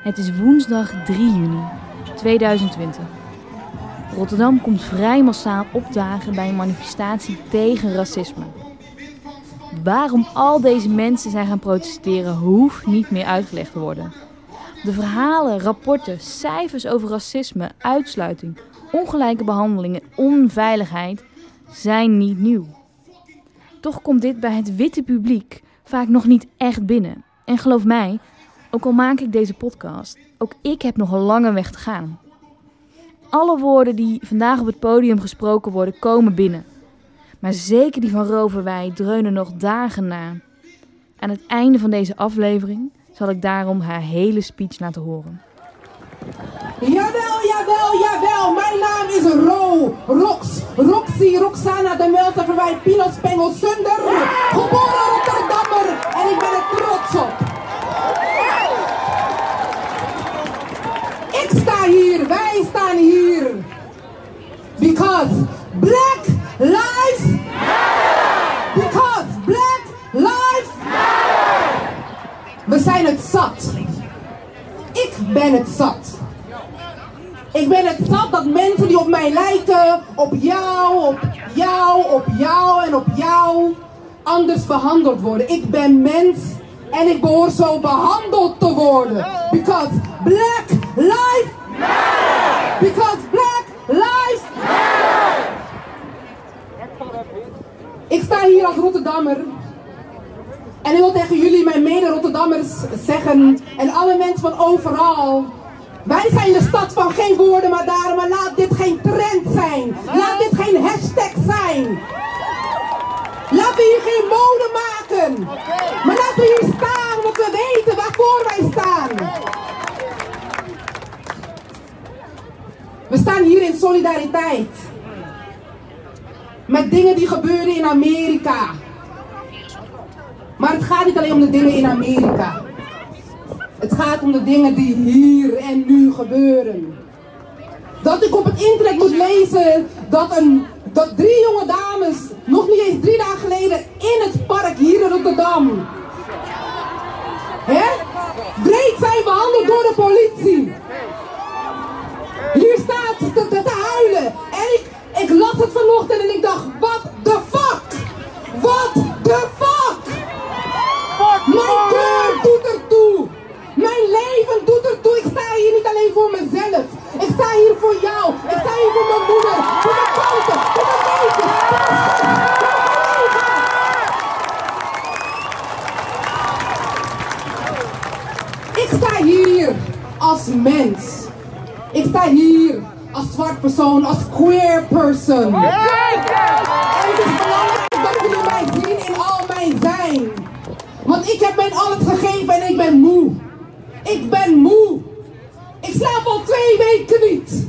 Het is woensdag 3 juni 2020. Rotterdam komt vrij massaal opdagen bij een manifestatie tegen racisme. Waarom al deze mensen zijn gaan protesteren hoeft niet meer uitgelegd te worden. De verhalen, rapporten, cijfers over racisme, uitsluiting, ongelijke behandeling en onveiligheid zijn niet nieuw. Toch komt dit bij het witte publiek vaak nog niet echt binnen. En geloof mij, ook al maak ik deze podcast, ook ik heb nog een lange weg te gaan. Alle woorden die vandaag op het podium gesproken worden, komen binnen. Maar zeker die van Roverwij dreunen nog dagen na. Aan het einde van deze aflevering zal ik daarom haar hele speech laten horen. Jawel, jawel, jawel. Mijn naam is Ro, Rox, Roxy, Roxana de Melter Verwij, Pino Spengel, Sunder. Geboren Rotterdammer en ik ben er trots op. hier, wij staan hier. Because Black Lives Matter. Because Black Lives Matter. We zijn het zat. Ik ben het zat. Ik ben het zat dat mensen die op mij lijken, op jou, op jou, op jou en op jou, anders behandeld worden. Ik ben mens en ik behoor zo behandeld te worden. Because black lives Because black lives matter. Ik sta hier als Rotterdammer. En ik wil tegen jullie, mijn mede-Rotterdammers, zeggen, en alle mensen van overal. Wij zijn de stad van geen woorden maar daden, maar laat dit geen trend zijn. Laat dit geen hashtag zijn. Laten we hier geen mode maken. Maar laten we hier staan, want we weten waarvoor wij staan. We staan hier in solidariteit. Met dingen die gebeuren in Amerika. Maar het gaat niet alleen om de dingen in Amerika. Het gaat om de dingen die hier en nu gebeuren. Dat ik op het internet moet lezen dat, een, dat drie jonge dames, nog niet eens drie dagen geleden, in het park hier in Rotterdam. Hè? Breed zijn behandeld door de politie. Te, te, te huilen. En ik, ik las het vanochtend en ik dacht, wat the fuck? Wat the fuck? Mijn deur doet ertoe. Mijn leven doet ertoe. Ik sta hier niet alleen voor mezelf. Ik sta hier voor jou. Ik sta hier voor mijn moeder. Voor mijn tante. Voor mijn neefjes. Ik sta hier als mens. Ik sta hier als zwart persoon, als queer person. En het is belangrijk dat jullie mij zien in al mijn zijn. Want ik heb mijn alles gegeven en ik ben moe. Ik ben moe. Ik slaap al twee weken niet.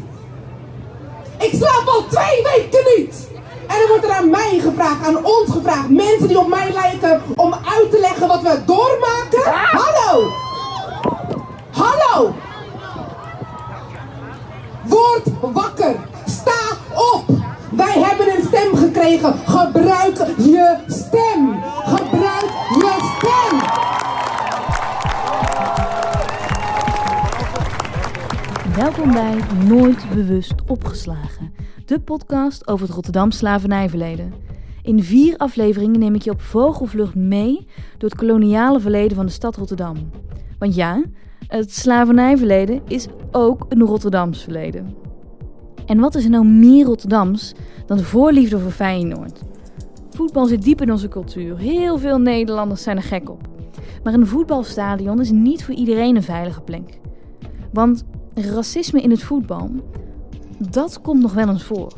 Ik slaap al twee weken niet. En er wordt er aan mij gevraagd, aan ons gevraagd, mensen die op mij lijken, om uit te leggen wat we doormaken. Hallo! Hallo! Word wakker. Sta op. Wij hebben een stem gekregen. Gebruik je stem. Gebruik je stem. Welkom bij Nooit Bewust Opgeslagen, de podcast over het Rotterdam slavernijverleden. In vier afleveringen neem ik je op vogelvlucht mee door het koloniale verleden van de stad Rotterdam. Want ja, het slavernijverleden is ook een Rotterdams verleden. En wat is er nou meer Rotterdams dan de voorliefde voor Feyenoord? Voetbal zit diep in onze cultuur. Heel veel Nederlanders zijn er gek op. Maar een voetbalstadion is niet voor iedereen een veilige plek. Want racisme in het voetbal, dat komt nog wel eens voor.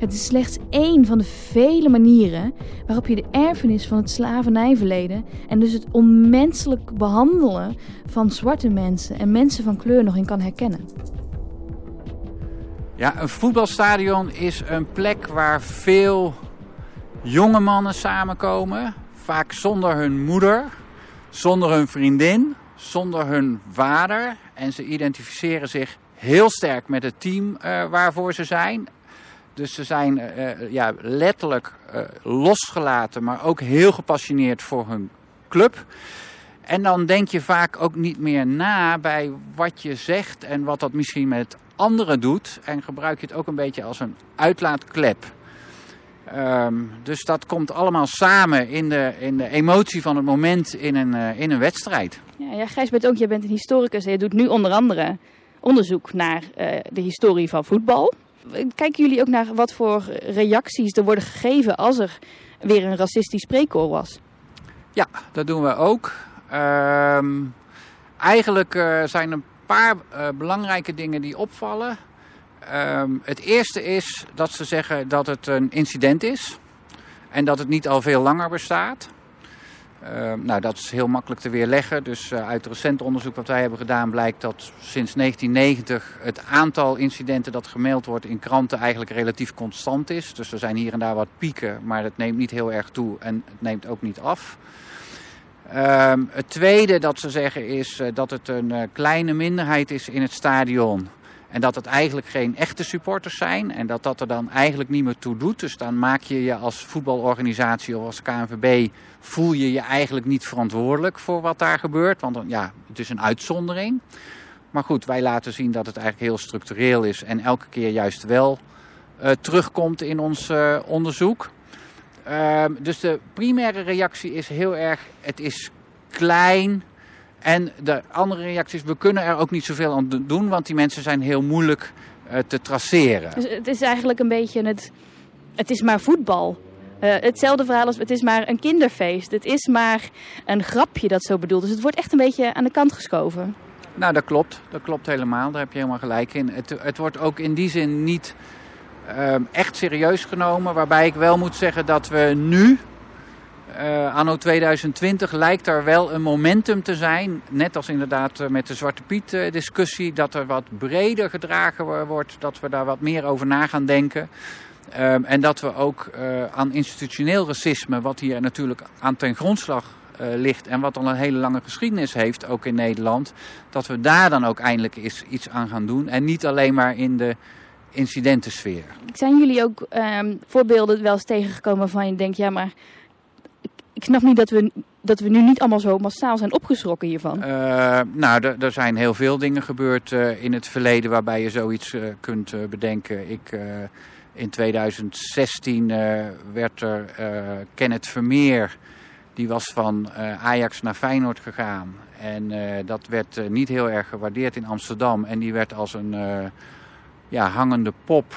Het is slechts één van de vele manieren waarop je de erfenis van het slavernijverleden en dus het onmenselijk behandelen van zwarte mensen en mensen van kleur nog in kan herkennen. Ja, een voetbalstadion is een plek waar veel jonge mannen samenkomen. Vaak zonder hun moeder, zonder hun vriendin, zonder hun vader. En ze identificeren zich heel sterk met het team uh, waarvoor ze zijn. Dus ze zijn uh, ja, letterlijk uh, losgelaten, maar ook heel gepassioneerd voor hun club. En dan denk je vaak ook niet meer na bij wat je zegt en wat dat misschien met anderen doet. En gebruik je het ook een beetje als een uitlaatklep. Ehm, dus dat komt allemaal samen in de, in de emotie van het moment in een, in een wedstrijd. Ja, ja, Gijs ook, jij bent een historicus en je doet nu onder andere onderzoek naar de historie van voetbal. Kijken jullie ook naar wat voor reacties er worden gegeven als er weer een racistisch spreekkoor was? Ja, dat doen we ook. Ehm, eigenlijk uh, zijn er een paar uh, belangrijke dingen die opvallen. Ehm, het eerste is dat ze zeggen dat het een incident is en dat het niet al veel langer bestaat. Ehm, nou, dat is heel makkelijk te weerleggen. Dus uh, uit recent onderzoek wat wij hebben gedaan blijkt dat sinds 1990 het aantal incidenten dat gemeld wordt in kranten eigenlijk relatief constant is. Dus er zijn hier en daar wat pieken, maar dat neemt niet heel erg toe en het neemt ook niet af. Um, het tweede dat ze zeggen is uh, dat het een uh, kleine minderheid is in het stadion. En dat het eigenlijk geen echte supporters zijn. En dat dat er dan eigenlijk niet meer toe doet. Dus dan maak je je als voetbalorganisatie of als KNVB... voel je je eigenlijk niet verantwoordelijk voor wat daar gebeurt. Want ja, het is een uitzondering. Maar goed, wij laten zien dat het eigenlijk heel structureel is. En elke keer juist wel uh, terugkomt in ons uh, onderzoek. Uh, dus de primaire reactie is heel erg... het is klein... En de andere reactie is, we kunnen er ook niet zoveel aan doen, want die mensen zijn heel moeilijk uh, te traceren. Dus het is eigenlijk een beetje het, het is maar voetbal. Uh, hetzelfde verhaal als het is maar een kinderfeest. Het is maar een grapje dat zo bedoeld is. Het wordt echt een beetje aan de kant geschoven. Nou, dat klopt. Dat klopt helemaal. Daar heb je helemaal gelijk in. Het, het wordt ook in die zin niet uh, echt serieus genomen. Waarbij ik wel moet zeggen dat we nu, uh, anno 2020 lijkt er wel een momentum te zijn. Net als inderdaad met de Zwarte Piet uh, discussie. Dat er wat breder gedragen wordt. Dat we daar wat meer over na gaan denken. Um, en dat we ook aan institutioneel racisme, wat hier natuurlijk aan ten grondslag ligt en wat al een hele lange geschiedenis heeft, ook in Nederland, dat we daar dan ook eindelijk eens iets aan gaan doen. En niet alleen maar in de incidentensfeer. Zijn jullie ook um, voorbeelden wel eens tegengekomen van je denkt, ja maar ik, snap niet dat we, dat we nu niet allemaal zo massaal zijn opgeschrokken hiervan? Uh, nou, er zijn heel veel dingen gebeurd uh, in het verleden waarbij je zoiets uh, kunt bedenken. Ik, in 2016 werd er Kenneth Vermeer, die was van Ajax naar Feyenoord gegaan. En dat werd niet heel erg gewaardeerd in Amsterdam. En die werd als een ja, hangende pop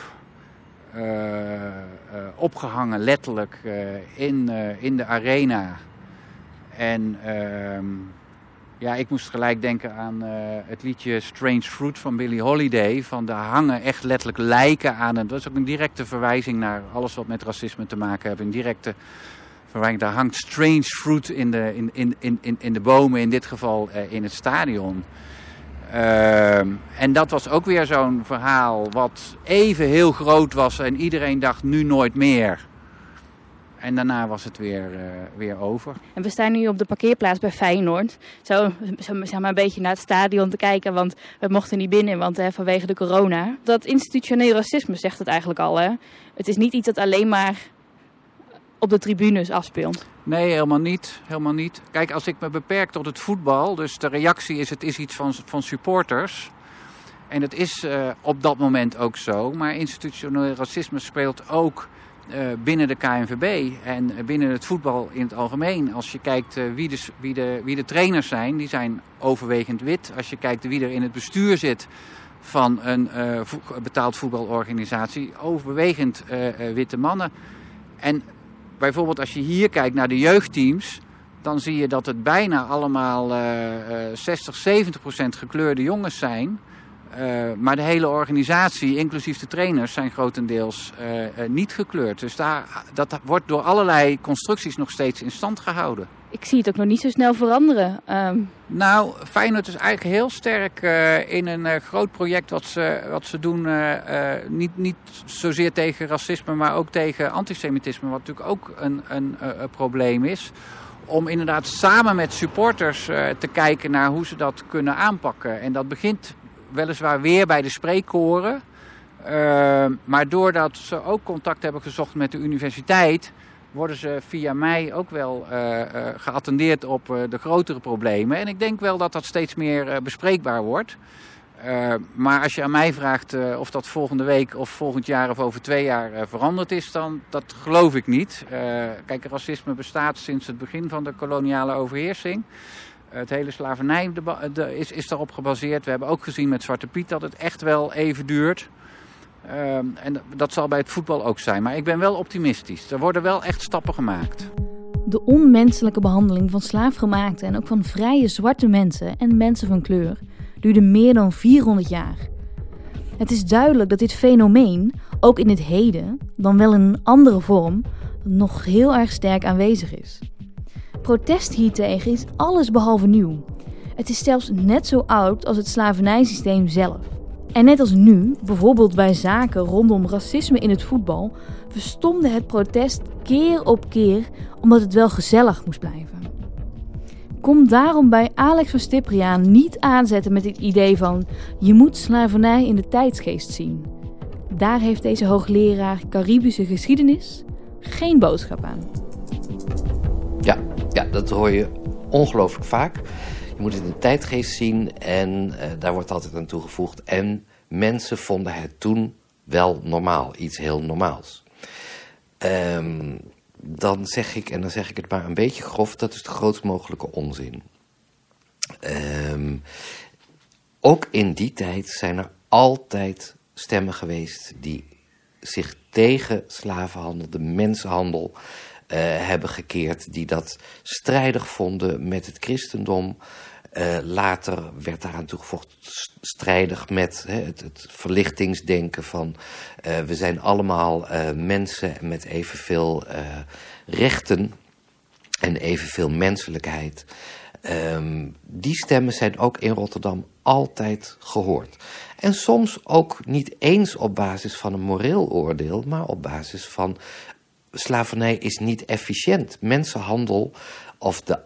opgehangen, letterlijk, uh, in, in de arena. En ja, ik moest gelijk denken aan het liedje Strange Fruit van Billie Holiday. Van daar hangen echt letterlijk lijken aan. Dat is ook een directe verwijzing naar alles wat met racisme te maken heeft. Een directe verwijzing. Daar hangt strange fruit in de, in, in, in, in de bomen, in dit geval in het stadion. Uh, en dat was ook weer zo'n verhaal wat even heel groot was en iedereen dacht nu nooit meer. En daarna was het weer, uh, weer over. En we staan nu op de parkeerplaats bij Feyenoord. Zo, zo zeg maar een beetje naar het stadion te kijken, want we mochten niet binnen want, hè, vanwege de corona. Dat institutioneel racisme zegt het eigenlijk al. Hè? Het is niet iets dat alleen maar op de tribunes afspeelt. Nee, helemaal niet. helemaal niet. Kijk, als ik me beperk tot het voetbal, dus de reactie is het is iets van, van supporters. En het is uh, op dat moment ook zo. Maar institutioneel racisme speelt ook uh, binnen de KNVB en binnen het voetbal in het algemeen. Als je kijkt uh, wie, de, wie, de, wie de trainers zijn, die zijn overwegend wit. Als je kijkt wie er in het bestuur zit van een betaald voetbalorganisatie, overwegend witte mannen. En bijvoorbeeld als je hier kijkt naar de jeugdteams, dan zie je dat het bijna allemaal uh, uh, 60, 70 procent gekleurde jongens zijn. Uh, maar de hele organisatie, inclusief de trainers, zijn grotendeels niet gekleurd. Dus daar, dat wordt door allerlei constructies nog steeds in stand gehouden. Ik zie het ook nog niet zo snel veranderen. Um... Nou, Feyenoord is eigenlijk heel sterk uh, in een uh, groot project wat ze, wat ze doen. Uh, niet, niet zozeer tegen racisme, maar ook tegen antisemitisme. Wat natuurlijk ook een, een, een probleem is. Om inderdaad samen met supporters te kijken naar hoe ze dat kunnen aanpakken. En dat begint weliswaar weer bij de spreekkoren. maar doordat ze ook contact hebben gezocht met de universiteit worden ze via mij ook wel uh, uh, geattendeerd op uh, de grotere problemen. En ik denk wel dat dat steeds meer bespreekbaar wordt. maar als je aan mij vraagt of dat volgende week of volgend jaar of over twee jaar veranderd is, dan dat geloof ik niet. kijk, racisme bestaat sinds het begin van de koloniale overheersing. Het hele slavernij is, is daarop gebaseerd. We hebben ook gezien met Zwarte Piet dat het echt wel even duurt. Ehm, en dat zal bij het voetbal ook zijn. Maar ik ben wel optimistisch. Er worden wel echt stappen gemaakt. De onmenselijke behandeling van slaafgemaakte en ook van vrije zwarte mensen en mensen van kleur duurde meer dan 400 jaar. Het is duidelijk dat dit fenomeen, ook in het heden, dan wel in een andere vorm, nog heel erg sterk aanwezig is. Protest hiertegen is alles behalve nieuw. Het is zelfs net zo oud als het slavernijsysteem zelf. En net als nu, bijvoorbeeld bij zaken rondom racisme in het voetbal, verstomde het protest keer op keer omdat het wel gezellig moest blijven. Kom daarom bij Alex van Stipriaan niet aanzetten met het idee van je moet slavernij in de tijdsgeest zien. Daar heeft deze hoogleraar Caribische geschiedenis geen boodschap aan. Ja, ja dat hoor je ongelooflijk vaak. Moet het in de tijdgeest zien en uh, daar wordt altijd aan toegevoegd. En mensen vonden het toen wel normaal, iets heel normaals. Um, dan zeg ik, en dan zeg ik het maar een beetje grof, dat is de grootst mogelijke onzin. Um, ook in die tijd zijn er altijd stemmen geweest die zich tegen slavenhandel, de mensenhandel, uh, hebben gekeerd. Die dat strijdig vonden met het christendom. Uh, later werd daaraan toegevoegd strijdig met hè, het, verlichtingsdenken van uh, we zijn allemaal uh, mensen met evenveel rechten en evenveel menselijkheid. Um, die stemmen zijn ook in Rotterdam altijd gehoord. En soms ook niet eens op basis van een moreel oordeel, maar op basis van slavernij is niet efficiënt. Mensenhandel of de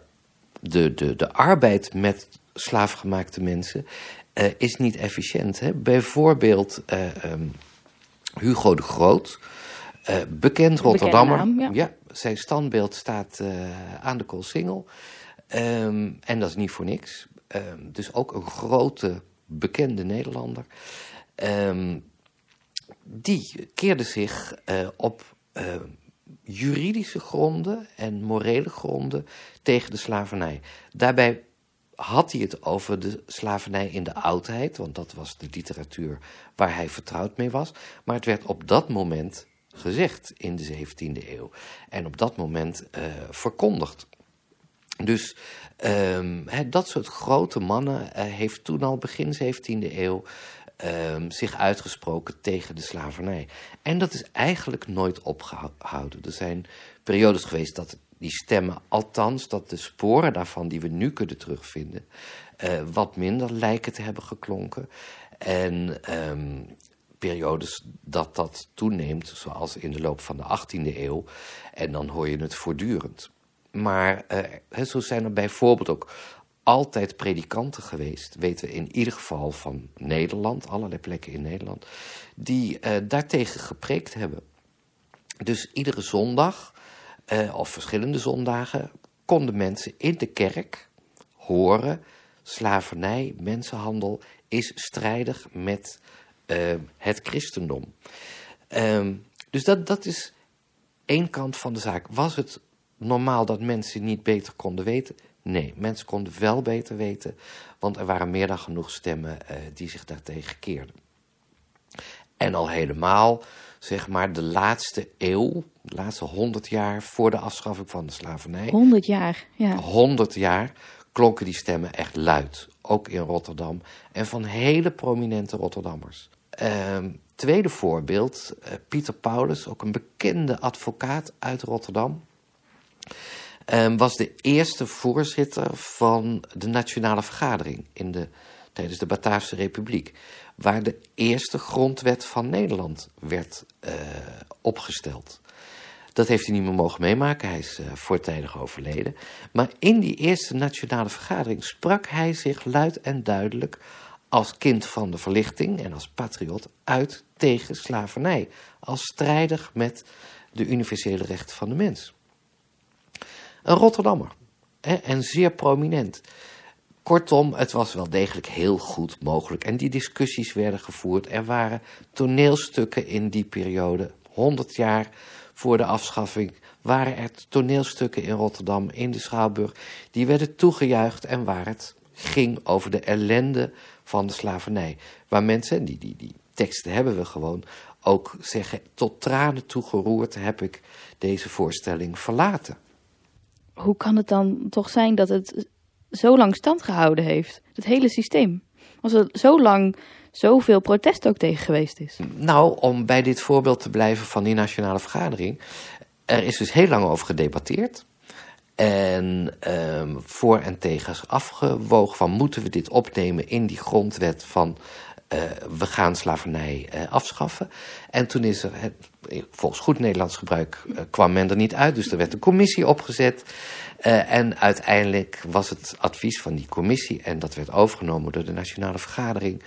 de, de, de arbeid met slaafgemaakte mensen uh, is niet efficiënt. Hè? Bijvoorbeeld uh, um, Hugo de Groot, uh, bekend Rotterdammer. Naam, ja. ja. zijn standbeeld staat aan de Koolsingel. Um, en dat is niet voor niks. Um, dus ook een grote, bekende Nederlander. die keerde zich op juridische gronden en morele gronden tegen de slavernij. Daarbij had hij het over de slavernij in de oudheid, want dat was de literatuur waar hij vertrouwd mee was. Maar het werd op dat moment gezegd in de 17e eeuw en op dat moment uh, verkondigd. Dus um, dat soort grote mannen uh, heeft toen al begin 17e eeuw um, zich uitgesproken tegen de slavernij. En dat is eigenlijk nooit opgehouden. Er zijn periodes geweest dat die stemmen, althans dat de sporen daarvan die we nu kunnen terugvinden, uh, wat minder lijken te hebben geklonken. En um, periodes dat dat toeneemt, zoals in de loop van de 18e eeuw. En dan hoor je het voortdurend. Maar uh, zo zijn er bijvoorbeeld ook altijd predikanten geweest, weten we in ieder geval van Nederland, allerlei plekken in Nederland, die uh, daartegen gepreekt hebben. Dus iedere zondag, uh, of verschillende zondagen, konden mensen in de kerk horen: slavernij, mensenhandel is strijdig met uh, het christendom. Um, dus dat, dat is één kant van de zaak. Was het normaal dat mensen niet beter konden weten? Nee, mensen konden wel beter weten, want er waren meer dan genoeg stemmen uh, die zich daartegen keerden. En al helemaal, zeg maar, de laatste eeuw, de laatste honderd jaar voor de afschaffing van de slavernij. Honderd jaar, ja. Honderd jaar klonken die stemmen echt luid, ook in Rotterdam en van hele prominente Rotterdammers. Uh, tweede voorbeeld, uh, Pieter Paulus, ook een bekende advocaat uit Rotterdam. Um, was de eerste voorzitter van de Nationale Vergadering in de, tijdens de Bataafse Republiek. Waar de eerste grondwet van Nederland werd uh, opgesteld. Dat heeft hij niet meer mogen meemaken, hij is uh, voortijdig overleden. Maar in die eerste Nationale Vergadering sprak hij zich luid en duidelijk als kind van de verlichting en als patriot uit tegen slavernij. Als strijdig met de universele rechten van de mens. Een Rotterdammer. Hè, en zeer prominent. Kortom, het was wel degelijk heel goed mogelijk. En die discussies werden gevoerd. Er waren toneelstukken in die periode. 100 jaar voor de afschaffing waren er toneelstukken in Rotterdam, in de Schouwburg. Die werden toegejuicht en waar het ging over de ellende van de slavernij. Waar mensen, die, die, die teksten hebben we gewoon, ook zeggen... tot tranen toe geroerd heb ik deze voorstelling verlaten. Hoe kan het dan toch zijn dat het zo lang stand gehouden heeft? Het hele systeem. Als er zo lang zoveel protest ook tegen geweest is. Nou, om bij dit voorbeeld te blijven van die nationale vergadering. Er is dus heel lang over gedebatteerd. En um, voor en tegen afgewogen van moeten we dit opnemen in die grondwet van uh, we gaan slavernij uh, afschaffen. En toen is er, volgens goed Nederlands gebruik, uh, kwam men er niet uit. Dus er werd een commissie opgezet. en uiteindelijk was het advies van die commissie, en dat werd overgenomen door de Nationale Vergadering.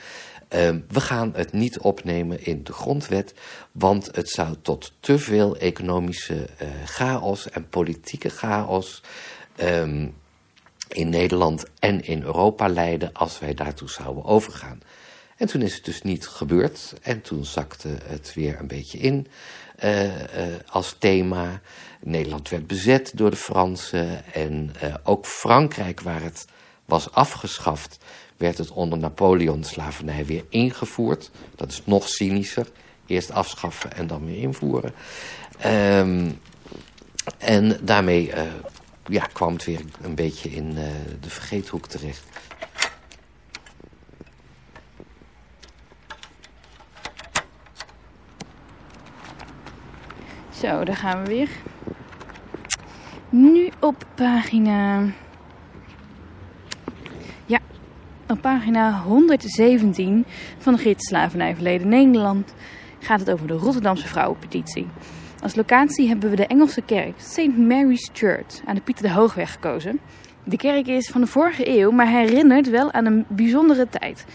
Ehm, we gaan het niet opnemen in de grondwet, want het zou tot te veel economische chaos en politieke chaos um, in Nederland en in Europa leiden als wij daartoe zouden overgaan. En toen is het dus niet gebeurd. En toen zakte het weer een beetje in uh, uh, als thema. Nederland werd bezet door de Fransen. En uh, ook Frankrijk, waar het was afgeschaft, werd het onder Napoleon slavernij weer ingevoerd. Dat is nog cynischer. Eerst afschaffen en dan weer invoeren. Um, en daarmee ja, kwam het weer een beetje in de vergeethoek terecht. Zo, daar gaan we weer. Nu op pagina. Ja, op pagina 117 van de gids Slavernijverleden Nederland gaat het over de Rotterdamse vrouwenpetitie. Als locatie hebben we de Engelse kerk St. Mary's Church aan de Pieter de Hoogweg gekozen. De kerk is van de vorige eeuw, maar herinnert wel aan een bijzondere tijd.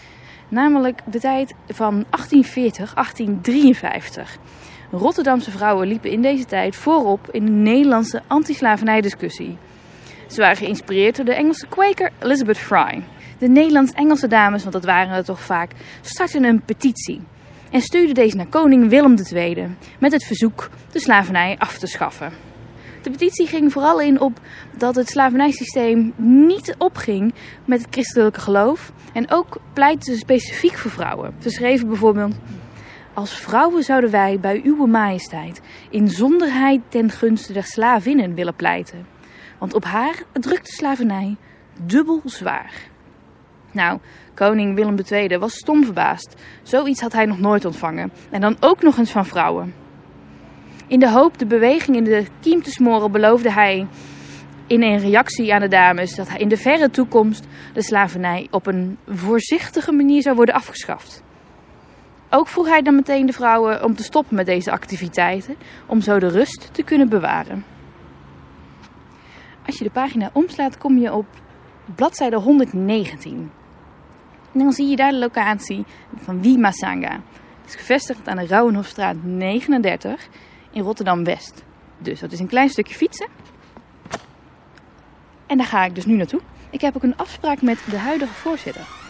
Namelijk de tijd van 1840-1853. Rotterdamse vrouwen liepen in deze tijd voorop in de Nederlandse anti-slavernijdiscussie. Ze waren geïnspireerd door de Engelse Quaker Elizabeth Fry. De Nederlands-Engelse dames, want dat waren er toch vaak, startten een petitie. En stuurden deze naar koning Willem II met het verzoek de slavernij af te schaffen. De petitie ging vooral in op dat het slavernijsysteem niet opging met het christelijke geloof. En ook pleitte ze specifiek voor vrouwen. Ze schreven bijvoorbeeld... Als vrouwen zouden wij bij uw majesteit in zonderheid ten gunste der slavinnen willen pleiten. Want op haar drukt de slavernij dubbel zwaar. Nou, koning Willem II was stom verbaasd. Zoiets had hij nog nooit ontvangen. En dan ook nog eens van vrouwen. In de hoop de beweging in de kiem te smoren beloofde hij in een reactie aan de dames dat hij in de verre toekomst de slavernij op een voorzichtige manier zou worden afgeschaft. Ook vroeg hij dan meteen de vrouwen om te stoppen met deze activiteiten, om zo de rust te kunnen bewaren. Als je de pagina omslaat, kom je op bladzijde 119. En dan zie je daar de locatie van Wima Sanga. Het is gevestigd aan de Rouwenhofstraat 39 in Rotterdam-West. Dus dat is een klein stukje fietsen. En daar ga ik dus nu naartoe. Ik heb ook een afspraak met de huidige voorzitter.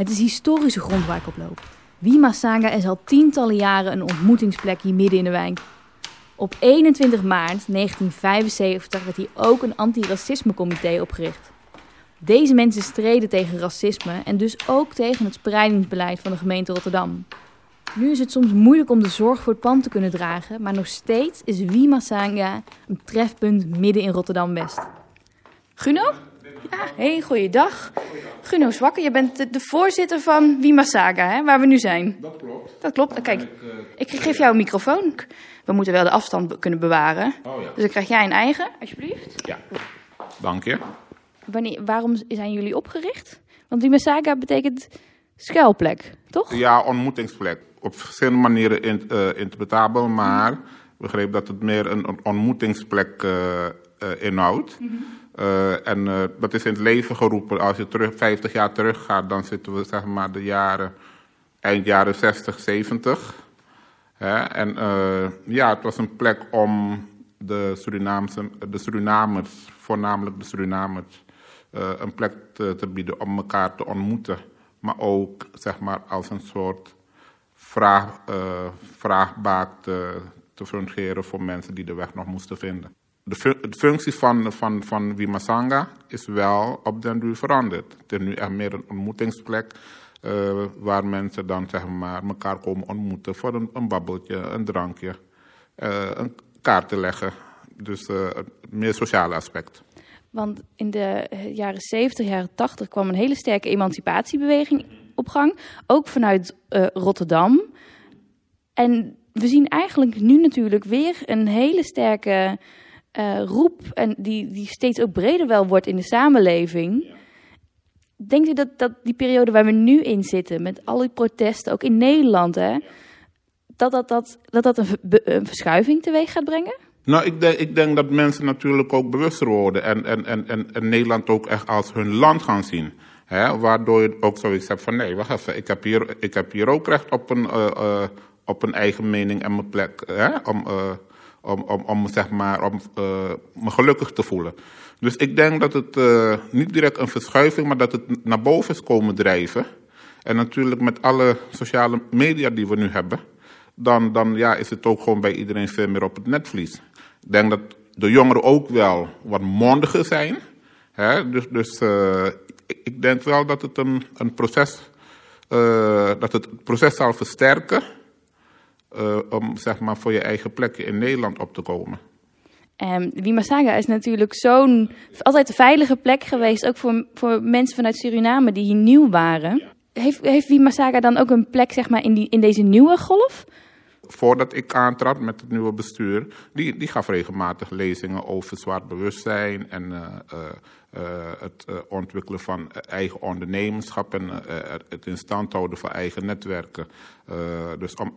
Het is historische grond waar ik op loop. Wima Sanga is al tientallen jaren een ontmoetingsplek hier midden in de wijk. Op 21 maart 1975 werd hier ook een antiracismecomité opgericht. Deze mensen streden tegen racisme en dus ook tegen het spreidingsbeleid van de gemeente Rotterdam. Nu is het soms moeilijk om de zorg voor het pand te kunnen dragen, maar nog steeds is Wima Sanga een trefpunt midden in Rotterdam-West. Guno? Ja, hey, goeiedag. Guno Zwakke, je bent de, voorzitter van Wima Saga, hè, waar we nu zijn. Dat klopt. Dat klopt. Kijk, ik geef jou een microfoon. We moeten wel de afstand kunnen bewaren. Oh ja. Dus dan krijg jij een eigen, alsjeblieft. Ja, dank je. Wanneer, waarom zijn jullie opgericht? Want Wima Saga betekent schuilplek, toch? Ja, ontmoetingsplek. Op verschillende manieren in, eh, interpretabel, maar ik begreep dat het meer een, ontmoetingsplek eh, eh, Eh, en eh, dat is in het leven geroepen. Als je terug, 50 jaar terug gaat, dan zitten we zeg maar de jaren eind jaren 60, 70. Hè? En ja, het was een plek om de, Surinaamse, de Surinamers, voornamelijk de Surinamers, een plek te, bieden om elkaar te ontmoeten. Maar ook zeg maar, als een soort vraag, vraagbaak te, te fungeren voor mensen die de weg nog moesten vinden. De, fu de functie van, van, van is wel op den duur veranderd. Het is nu echt meer een ontmoetingsplek uh, waar mensen dan zeg maar, elkaar komen ontmoeten voor een, babbeltje, een drankje, uh, een kaart te leggen. Dus het meer sociale aspect. Want in de jaren 70, jaren 80 kwam een hele sterke emancipatiebeweging op gang. Ook vanuit Rotterdam. En we zien eigenlijk nu natuurlijk weer een hele sterke roep. En die, die steeds ook breder wel wordt in de samenleving. Ja. Denkt u dat, dat die periode waar we nu in zitten, met al die protesten, ook in Nederland, hè, dat dat, dat, dat, dat een, een verschuiving teweeg gaat brengen? Nou, ik denk, ik denk dat mensen natuurlijk ook bewuster worden en, en, en, en, en Nederland ook echt als hun land gaan zien. Hè? Waardoor je ook zoiets hebt van, nee, wacht even, ik heb hier, ik heb hier ook recht op een, uh, uh, op een eigen mening en mijn plek. Hè? Om, om, om, om, zeg maar, om me gelukkig te voelen. Dus ik denk dat het uh, niet direct een verschuiving, maar dat het naar boven is komen drijven. En natuurlijk met alle sociale media die we nu hebben, dan, dan ja, is het ook gewoon bij iedereen veel meer op het netvlies. Ik denk dat de jongeren ook wel wat mondiger zijn. Hè? Dus, dus uh, ik, ik, denk wel dat het een, een proces, dat het proces zal versterken om zeg maar, voor je eigen plekje in Nederland op te komen. Um, Wimasaga is natuurlijk zo'n altijd een veilige plek geweest, ook voor, voor mensen vanuit Suriname die hier nieuw waren. Heeft, heeft Wimasaga dan ook een plek zeg maar, in, die, in deze nieuwe golf? Voordat ik aantrad met het nieuwe bestuur, die, die gaf regelmatig lezingen over zwart bewustzijn en uh, uh, uh, het ontwikkelen van eigen ondernemerschap en het in stand houden van eigen netwerken. dus om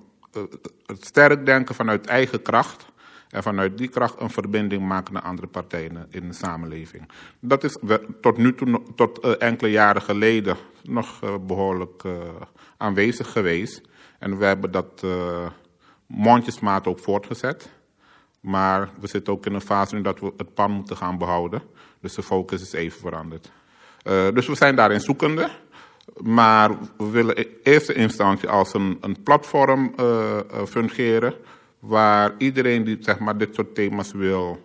het sterk denken vanuit eigen kracht en vanuit die kracht een verbinding maken naar andere partijen in de samenleving. Dat is tot nu toe, tot uh, enkele jaren geleden, nog uh, behoorlijk uh, aanwezig geweest. En we hebben dat mondjesmaat ook voortgezet. Maar we zitten ook in een fase nu dat we het pan moeten gaan behouden. Dus de focus is even veranderd. dus we zijn daarin zoekende. Maar we willen in eerste instantie als een, een platform fungeren waar iedereen die zeg maar, dit soort thema's wil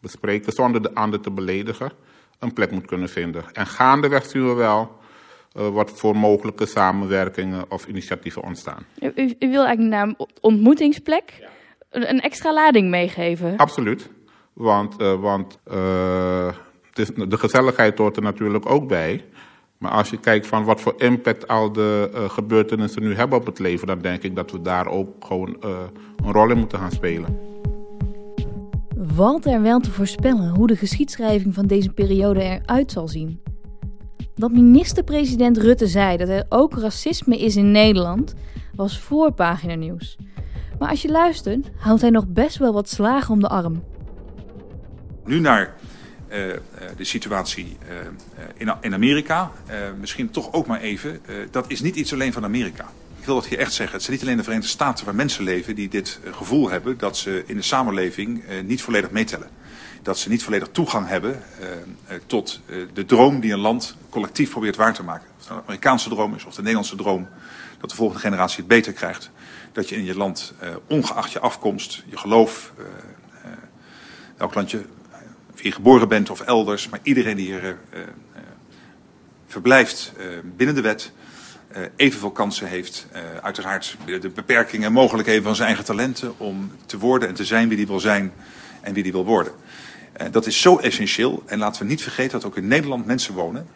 bespreken, zonder de ander te beledigen, een plek moet kunnen vinden. En gaandeweg zien we wel uh, wat voor mogelijke samenwerkingen of initiatieven ontstaan. U, u, u wil eigenlijk naar een ontmoetingsplek ja. een extra lading meegeven? Absoluut. Want, uh, want uh, is, de gezelligheid hoort er natuurlijk ook bij. Maar als je kijkt van wat voor impact al de uh, gebeurtenissen nu hebben op het leven, dan denk ik dat we daar ook gewoon uh, een rol in moeten gaan spelen. Valt er wel te voorspellen hoe de geschiedschrijving van deze periode eruit zal zien? Dat minister-president Rutte zei dat er ook racisme is in Nederland, was voorpagina nieuws. Maar als je luistert, houdt hij nog best wel wat slagen om de arm. Nu naar de situatie uh, in, in, Amerika. misschien toch ook maar even. dat is niet iets alleen van Amerika. Ik wil dat hier echt zeggen. Het zijn niet alleen de Verenigde Staten waar mensen leven die dit gevoel hebben dat ze in de samenleving niet volledig meetellen. Dat ze niet volledig toegang hebben tot de droom die een land collectief probeert waar te maken. Of het een Amerikaanse droom is of de Nederlandse droom. Dat de volgende generatie het beter krijgt. Dat je in je land, ongeacht je afkomst, je geloof, welk land je je geboren bent of elders, maar iedereen die hier uh, uh, verblijft uh, binnen de wet, evenveel kansen heeft. uiteraard de beperkingen en mogelijkheden van zijn eigen talenten om te worden en te zijn wie die wil zijn en wie die wil worden. dat is zo essentieel. En laten we niet vergeten dat ook in Nederland mensen wonen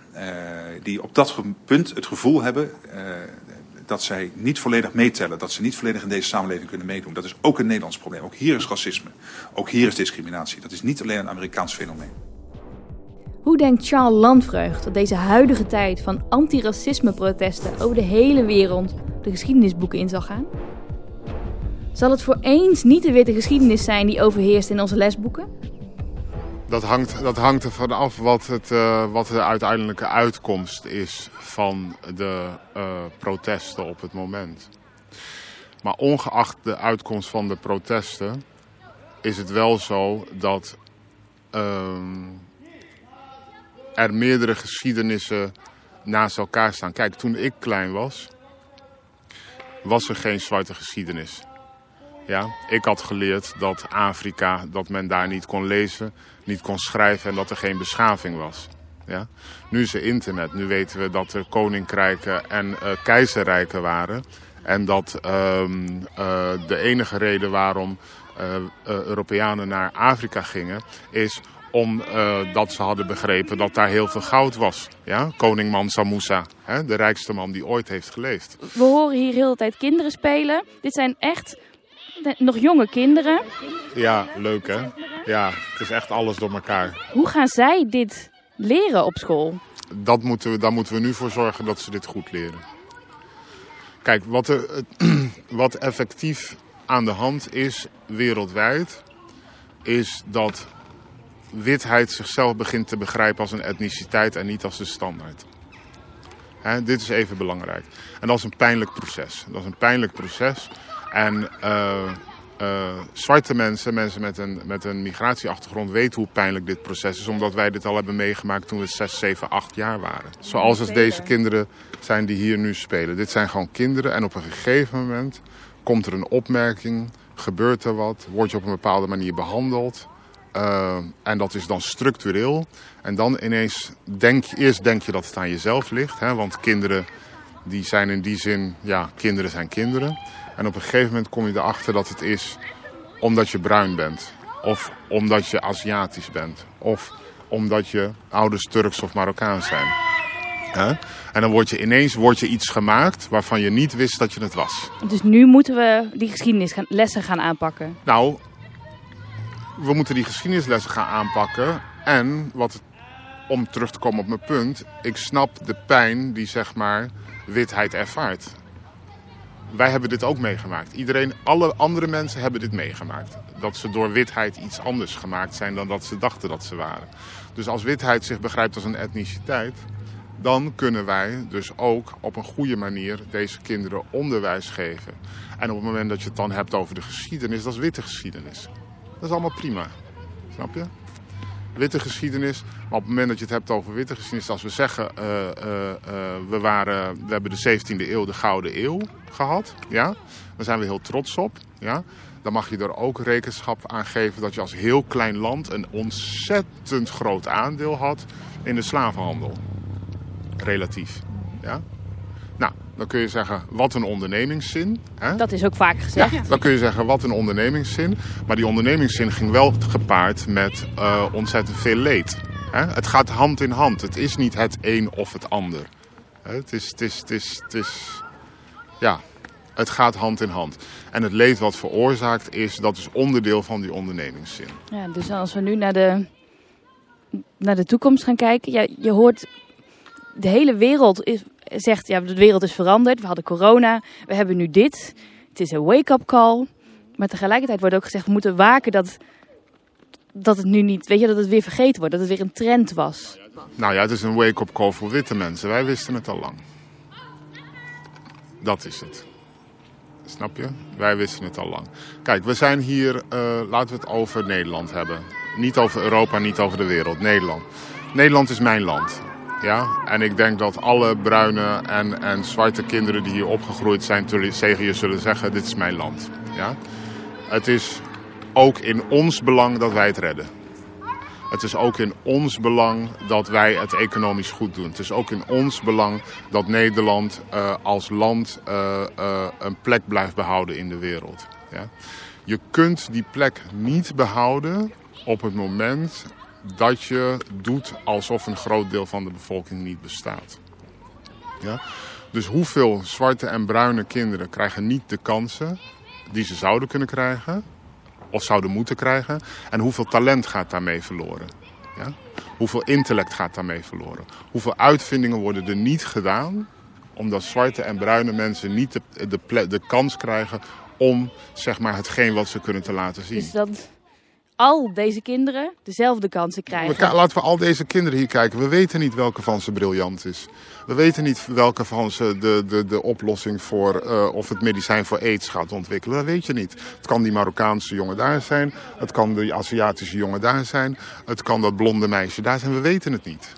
die op dat punt het gevoel hebben dat zij niet volledig meetellen, dat ze niet volledig in deze samenleving kunnen meedoen. Dat is ook een Nederlands probleem. Ook hier is racisme. Ook hier is discriminatie. Dat is niet alleen een Amerikaans fenomeen. Hoe denkt Charles Landvreugd dat deze huidige tijd van antiracisme-protesten over de hele wereld de geschiedenisboeken in zal gaan? Zal het voor eens niet de witte geschiedenis zijn die overheerst in onze lesboeken? Dat hangt, dat hangt ervan wat, het, uh, wat de uiteindelijke uitkomst is van de uh, protesten op het moment. Maar ongeacht de uitkomst van de protesten is het wel zo dat uh, er meerdere geschiedenissen naast elkaar staan. Kijk, toen ik klein was, was er geen zwarte geschiedenis. Ja, ik had geleerd dat Afrika, dat men daar niet kon lezen, niet kon schrijven en dat er geen beschaving was. Ja? Nu is er internet. Nu weten we dat er koninkrijken en uh, keizerrijken waren. En dat um, uh, de enige reden waarom uh, Europeanen naar Afrika gingen, is omdat ze hadden begrepen dat daar heel veel goud was. Ja? Koning Mansa de rijkste man die ooit heeft geleefd. We horen hier heel de tijd kinderen spelen. Dit zijn echt nog jonge kinderen. Ja, leuk hè? Ja, het is echt alles door elkaar. Hoe gaan zij dit leren op school? Dat moeten we, daar moeten we nu voor zorgen dat ze dit goed leren. Kijk, wat, er, wat effectief aan de hand is wereldwijd, is dat witheid zichzelf begint te begrijpen als een etniciteit en niet als de standaard. He, dit is even belangrijk. En dat is een pijnlijk proces. Dat is een pijnlijk proces. En uh, uh, zwarte mensen, mensen met een, met een migratieachtergrond, weten hoe pijnlijk dit proces is. Omdat wij dit al hebben meegemaakt toen we 6, 7, 8 jaar waren. Zoals het deze kinderen zijn die hier nu spelen. Dit zijn gewoon kinderen en op een gegeven moment komt er een opmerking, gebeurt er wat, word je op een bepaalde manier behandeld. Uh, en dat is dan structureel. En dan ineens denk je, eerst denk je dat het aan jezelf ligt. Hè, want kinderen die zijn in die zin, ja, kinderen zijn kinderen. En op een gegeven moment kom je erachter dat het is omdat je bruin bent. Of omdat je Aziatisch bent. Of omdat je ouders Turks of Marokkaans zijn. He? En dan word je ineens word je iets gemaakt waarvan je niet wist dat je het was. Dus nu moeten we die geschiedenislessen gaan aanpakken? Nou, we moeten die geschiedenislessen gaan aanpakken. En, wat, om terug te komen op mijn punt, ik snap de pijn die zeg maar witheid ervaart wij hebben dit ook meegemaakt. Iedereen, alle andere mensen hebben dit meegemaakt. Dat ze door witheid iets anders gemaakt zijn dan dat ze dachten dat ze waren. Dus als witheid zich begrijpt als een etniciteit, dan kunnen wij dus ook op een goede manier deze kinderen onderwijs geven. En op het moment dat je het dan hebt over de geschiedenis, dat is witte geschiedenis. Dat is allemaal prima. Snap je? Witte geschiedenis. Op het moment dat je het hebt over witte geschiedenis, als we zeggen, uh, uh, uh, we, waren, we hebben de 17e eeuw, de Gouden Eeuw gehad, ja, daar zijn we heel trots op. Ja. Dan mag je er ook rekenschap aan geven dat je als heel klein land een ontzettend groot aandeel had in de slavenhandel. Relatief. Ja. Dan kun je zeggen, wat een ondernemingszin. Hè? Dat is ook vaak gezegd. Ja, dan kun je zeggen, wat een ondernemingszin. Maar die ondernemingszin ging wel gepaard met uh, ontzettend veel leed. Hè? Het gaat hand in hand. Het is niet het een of het ander. Het is, het is, het is, het is, ja, het gaat hand in hand. En het leed wat veroorzaakt is, dat is onderdeel van die ondernemingszin. Ja, dus als we nu naar de, naar de toekomst gaan kijken. Ja, je hoort, de hele wereld is, zegt, ja, de wereld is veranderd. We hadden corona, we hebben nu dit. Het is een wake-up call. Maar tegelijkertijd wordt ook gezegd, we moeten waken dat, dat het nu niet, weet je, dat het weer vergeten wordt. Dat het weer een trend was. Nou ja, het is een wake-up call voor witte mensen. Wij wisten het al lang. Dat is het. Snap je? Wij wisten het al lang. Kijk, we zijn hier, uh, laten we het over Nederland hebben. Niet over Europa, niet over de wereld. Nederland. Nederland is mijn land. Ja? En ik denk dat alle bruine en, en zwarte kinderen die hier opgegroeid zijn tegen je zullen zeggen, dit is mijn land. Ja? Het is ook in ons belang dat wij het redden. Het is ook in ons belang dat wij het economisch goed doen. Het is ook in ons belang dat Nederland uh, als land uh, uh, een plek blijft behouden in de wereld. Ja? Je kunt die plek niet behouden op het moment dat je doet alsof een groot deel van de bevolking niet bestaat. Ja? Dus hoeveel zwarte en bruine kinderen krijgen niet de kansen die ze zouden kunnen krijgen, of zouden moeten krijgen, en hoeveel talent gaat daarmee verloren? Ja? Hoeveel intellect gaat daarmee verloren? Hoeveel uitvindingen worden er niet gedaan, omdat zwarte en bruine mensen niet de, de, kans krijgen om zeg maar, hetgeen wat ze kunnen te laten zien? Dat al deze kinderen dezelfde kansen krijgen. We, laten we al deze kinderen hier kijken. We weten niet welke van ze briljant is. We weten niet welke van ze de, de, de oplossing voor uh, of het medicijn voor aids gaat ontwikkelen. Dat weet je niet. Het kan die Marokkaanse jongen daar zijn. Het kan die Aziatische jongen daar zijn. Het kan dat blonde meisje daar zijn. We weten het niet.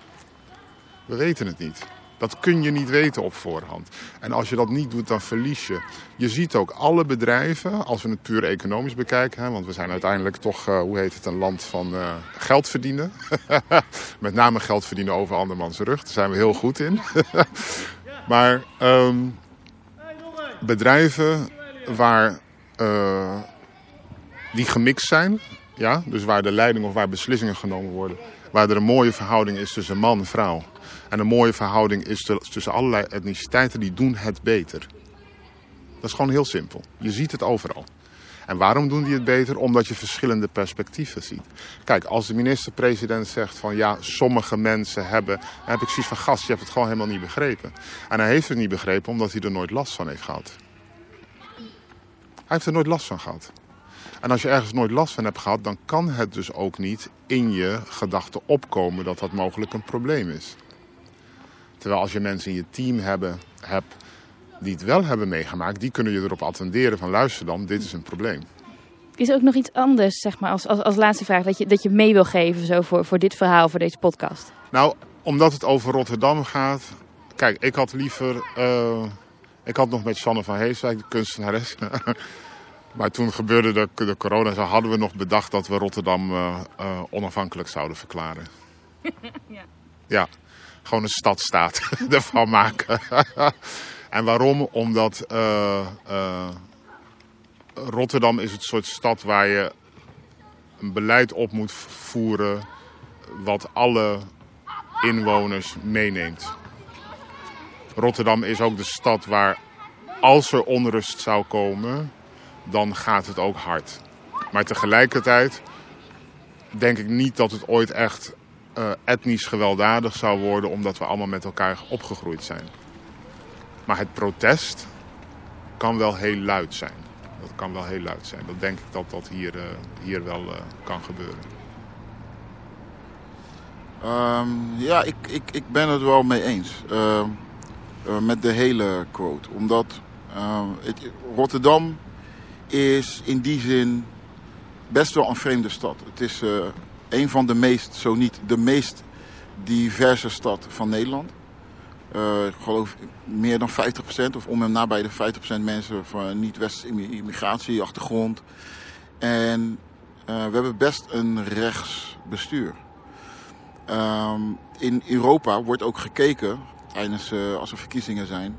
We weten het niet. Dat kun je niet weten op voorhand. En als je dat niet doet, dan verlies je. Je ziet ook alle bedrijven, als we het puur economisch bekijken... Hè, want we zijn uiteindelijk toch, uh, hoe heet het, een land van uh, geld verdienen. Met name geld verdienen over andermans rug. Daar zijn we heel goed in. maar um, bedrijven waar, uh, die gemixt zijn... Ja, dus waar de leiding of waar beslissingen genomen worden... waar er een mooie verhouding is tussen man en vrouw... En een mooie verhouding is tussen allerlei etniciteiten die doen het beter. Dat is gewoon heel simpel. Je ziet het overal. En waarom doen die het beter? Omdat je verschillende perspectieven ziet. Kijk, als de minister-president zegt van ja, sommige mensen hebben... Dan heb ik zoiets van gast, je hebt het gewoon helemaal niet begrepen. En hij heeft het niet begrepen omdat hij er nooit last van heeft gehad. Hij heeft er nooit last van gehad. En als je ergens nooit last van hebt gehad, dan kan het dus ook niet in je gedachten opkomen dat dat mogelijk een probleem is. Terwijl als je mensen in je team hebben, hebt die het wel hebben meegemaakt, die kunnen je erop attenderen van luister dan, dit is een probleem. Is er ook nog iets anders, zeg maar, als, als, als laatste vraag, dat je, dat je mee wil geven zo voor, voor dit verhaal, voor deze podcast? Nou, omdat het over Rotterdam gaat. Kijk, ik had liever. Uh, ik had nog met Sanne van Heeswijk, de kunstenares. maar toen gebeurde de, de corona, zo hadden we nog bedacht dat we Rotterdam uh, uh, onafhankelijk zouden verklaren. ja. ja gewoon een stadstaat ervan maken. en waarom? Omdat uh, uh, Rotterdam is het soort stad waar je een beleid op moet voeren wat alle inwoners meeneemt. Rotterdam is ook de stad waar als er onrust zou komen, dan gaat het ook hard. Maar tegelijkertijd denk ik niet dat het ooit echt uh, etnisch gewelddadig zou worden omdat we allemaal met elkaar opgegroeid zijn. Maar het protest kan wel heel luid zijn. Dat kan wel heel luid zijn. Dat denk ik dat dat hier, uh, hier wel uh, kan gebeuren. Um, ja, ik, ik, ik ben het wel mee eens. Uh, met de hele quote. Omdat het, Rotterdam is in die zin best wel een vreemde stad. Het is een van de meest, zo niet de meest diverse stad van Nederland. Uh, ik geloof meer dan 50% of om en nabij de 50% mensen van niet-westerse immigratieachtergrond. En uh, we hebben best een rechtsbestuur. Um, in Europa wordt ook gekeken, tijdens, uh, als er verkiezingen zijn,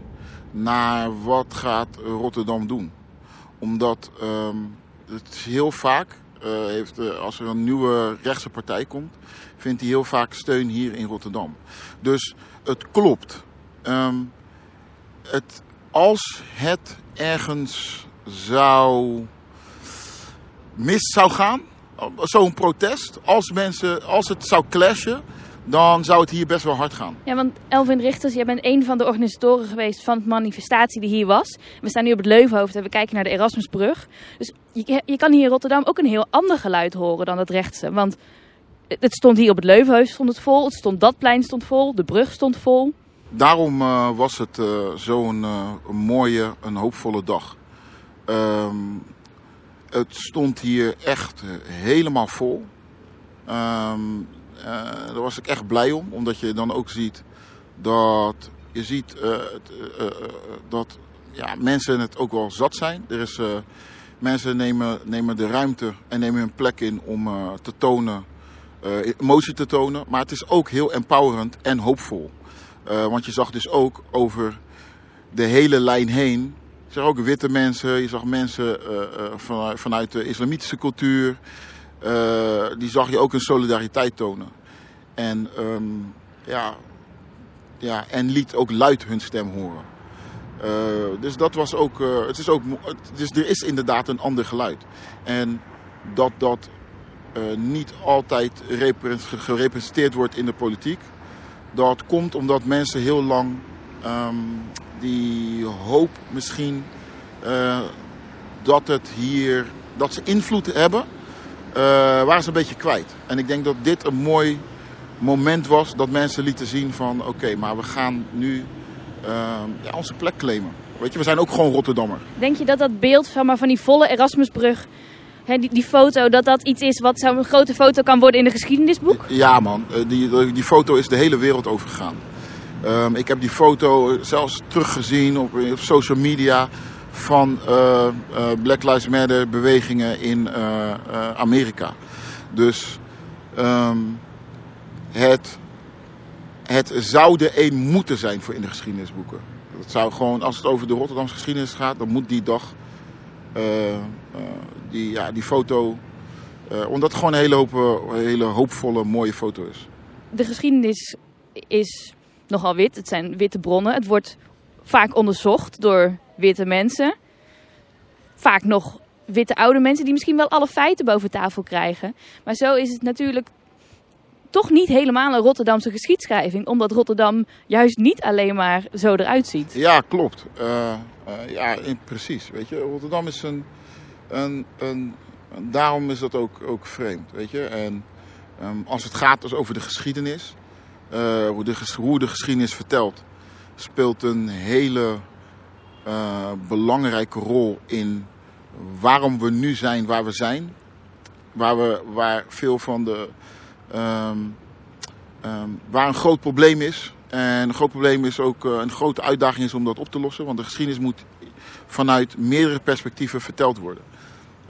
naar wat gaat Rotterdam doen. Omdat um, het heel vaak uh, heeft, uh, als er een nieuwe rechtse partij komt, vindt hij heel vaak steun hier in Rotterdam. Dus het klopt. Um, het, als het ergens zou mis zou gaan, zo'n protest, als, mensen, als het zou clashen, dan zou het hier best wel hard gaan. Ja, want Elvin Richters, jij bent een van de organisatoren geweest van de manifestatie die hier was. We staan nu op het Leuvenhoofd en we kijken naar de Erasmusbrug. Dus je, je kan hier in Rotterdam ook een heel ander geluid horen dan het rechtse. Want het stond hier op het Leuvenhoofd stond het vol, het stond dat plein stond vol, de brug stond vol. Daarom uh, was het uh, zo'n uh, mooie, een hoopvolle dag. Um, het stond hier echt helemaal vol. Um, uh, daar was ik echt blij om, omdat je dan ook ziet dat je ziet uh, uh, dat ja, mensen het ook wel zat zijn. Er is, mensen nemen, nemen de ruimte en nemen hun plek in om te tonen, emotie te tonen. Maar het is ook heel empowerend en hoopvol. want je zag dus ook over de hele lijn heen. Je zag ook witte mensen, je zag mensen vanuit, vanuit de islamitische cultuur. Uh, die zag je ook een solidariteit tonen. En, um, ja, ja, en liet ook luid hun stem horen. Uh, dus dat was ook, uh, het is ook, dus er is inderdaad een ander geluid. En dat dat niet altijd gerepresenteerd wordt in de politiek, dat komt omdat mensen heel lang um, die hoop misschien dat het hier, dat ze invloed hebben eh, waren ze een beetje kwijt. En ik denk dat dit een mooi moment was dat mensen lieten zien van oké, maar we gaan nu eh, ja, onze plek claimen. Weet je, we zijn ook gewoon Rotterdammer. Denk je dat dat beeld van, maar van die volle Erasmusbrug, hè, die, die foto, dat dat iets is wat zo'n grote foto kan worden in een geschiedenisboek? Ja man, eh, die, die foto is de hele wereld overgegaan. Um, ik heb die foto zelfs teruggezien op, op social media van uh, uh, Black Lives Matter bewegingen in Amerika. Dus um, het, het zou de een moeten zijn voor in de geschiedenisboeken. Het zou gewoon, als het over de Rotterdamse geschiedenis gaat, dan moet die dag, die, ja, die foto, omdat het gewoon een hele, een hele hoopvolle, mooie foto is. De geschiedenis is nogal wit. Het zijn witte bronnen. Het wordt vaak onderzocht door witte mensen. Vaak nog witte oude mensen die misschien wel alle feiten boven tafel krijgen. Maar zo is het natuurlijk toch niet helemaal een Rotterdamse geschiedschrijving. Omdat Rotterdam juist niet alleen maar zo eruit ziet. Ja, klopt. Uh, uh, ja, precies. Weet je, Rotterdam is een, een, een, daarom is dat ook, ook vreemd. Weet je. En um, als het gaat dus over de geschiedenis. Uh, hoe, de, hoe de geschiedenis vertelt. Speelt een hele belangrijke rol in waarom we nu zijn waar we zijn. Waar, we, waar veel van de. Um, um, waar een groot probleem is. En een groot probleem is ook uh, een grote uitdaging is om dat op te lossen. Want de geschiedenis moet vanuit meerdere perspectieven verteld worden.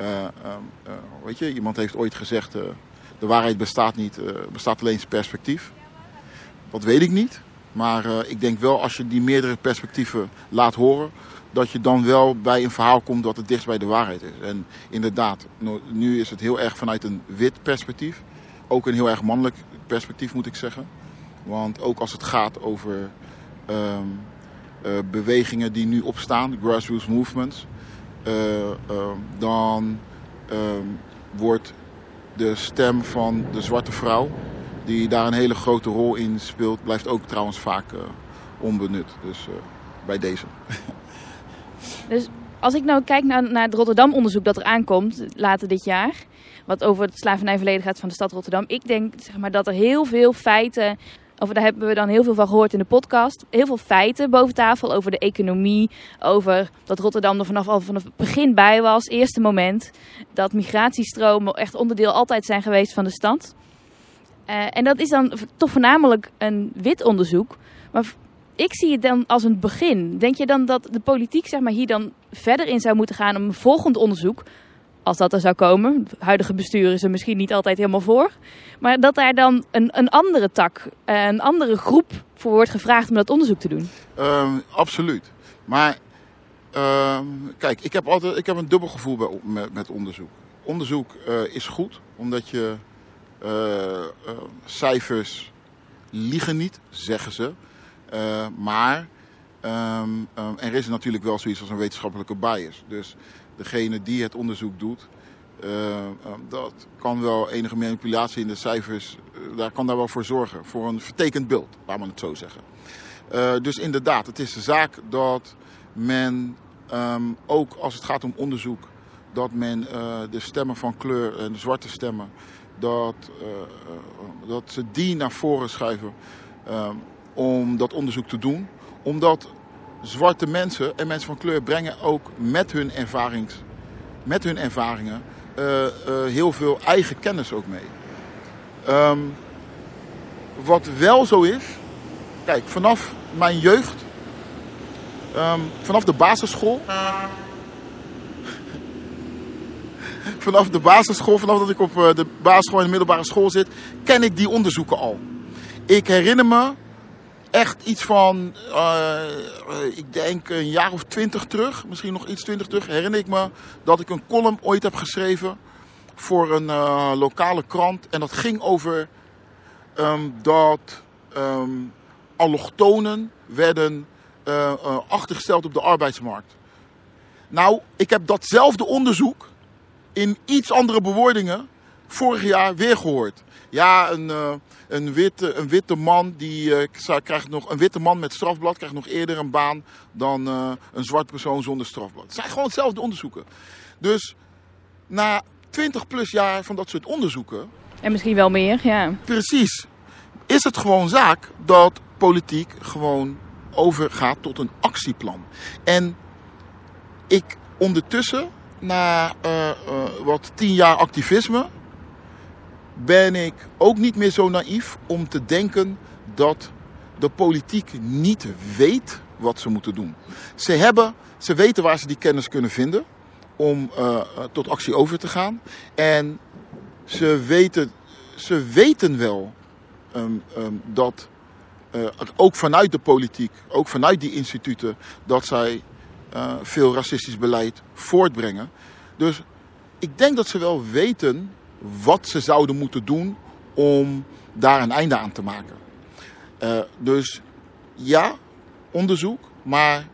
Uh, um, weet je, iemand heeft ooit gezegd: de waarheid bestaat niet, bestaat alleen perspectief. Dat weet ik niet. Maar ik denk wel als je die meerdere perspectieven laat horen, dat je dan wel bij een verhaal komt dat het dichtst bij de waarheid is. En inderdaad, nu is het heel erg vanuit een wit perspectief. Ook een heel erg mannelijk perspectief moet ik zeggen. Want ook als het gaat over um, uh, bewegingen die nu opstaan, grassroots movements, uh, dan um, wordt de stem van de zwarte vrouw die daar een hele grote rol in speelt, blijft ook trouwens vaak uh, onbenut. Dus bij deze. Dus als ik nou kijk naar, naar het Rotterdam-onderzoek dat er aankomt later dit jaar, wat over het slavernijverleden gaat van de stad Rotterdam, ik denk zeg maar, dat er heel veel feiten over, daar hebben we dan heel veel van gehoord in de podcast. Heel veel feiten boven tafel over de economie. Over dat Rotterdam er vanaf, al vanaf het begin bij was. Eerste moment. Dat migratiestromen echt onderdeel altijd zijn geweest van de stad. Uh, en dat is dan toch voornamelijk een wit onderzoek. Maar ik zie het dan als een begin. Denk je dan dat de politiek zeg maar, hier dan verder in zou moeten gaan om een volgend onderzoek, als dat er zou komen, het huidige bestuur is er misschien niet altijd helemaal voor, maar dat daar dan een, een andere tak, een andere groep voor wordt gevraagd om dat onderzoek te doen? Um, absoluut. Maar um, kijk, ik heb altijd ik heb een dubbel gevoel bij, met, onderzoek. Onderzoek uh, is goed, omdat je uh, uh, cijfers liegen niet, zeggen ze. Maar um, er is natuurlijk wel zoiets als een wetenschappelijke bias. Dus degene die het onderzoek doet, um, dat kan wel enige manipulatie in de cijfers, daar kan daar wel voor zorgen. Voor een vertekend beeld, laat men het zo zeggen. dus inderdaad, het is de zaak dat men ook als het gaat om onderzoek, dat men de stemmen van kleur en de zwarte stemmen dat, dat ze die naar voren schuiven uh, om dat onderzoek te doen. Omdat zwarte mensen en mensen van kleur brengen ook met hun, ervarings, met hun ervaringen uh, heel veel eigen kennis ook mee. Um, wat wel zo is, kijk, vanaf mijn jeugd, um, vanaf de basisschool vanaf de basisschool, vanaf dat ik op de basisschool en de middelbare school zit, ken ik die onderzoeken al. Ik herinner me echt iets van, uh, ik denk een jaar of twintig terug, misschien nog iets twintig terug, herinner ik me dat ik een column ooit heb geschreven voor een uh, lokale krant. En dat ging over um, dat um, allochtonen werden uh, achtergesteld op de arbeidsmarkt. Nou, ik heb datzelfde onderzoek in iets andere bewoordingen vorig jaar weer gehoord. Ja, een, een, witte, een witte man die uh, krijgt nog een witte man met strafblad krijgt nog eerder een baan dan uh, een zwart persoon zonder strafblad. Het zijn gewoon hetzelfde onderzoeken. Dus na 20 plus jaar van dat soort onderzoeken. En misschien wel meer, ja. Precies. Is het gewoon zaak dat politiek gewoon overgaat tot een actieplan. En ik ondertussen, na uh, uh, wat tien jaar activisme, ben ik ook niet meer zo naïef om te denken dat de politiek niet weet wat ze moeten doen. Ze, hebben, ze weten waar ze die kennis kunnen vinden om uh, tot actie over te gaan. En ze weten, ze weten wel um, um, dat uh, ook vanuit de politiek, ook vanuit die instituten, dat zij veel racistisch beleid voortbrengen. Dus ik denk dat ze wel weten wat ze zouden moeten doen om daar een einde aan te maken. Uh, dus ja, onderzoek, maar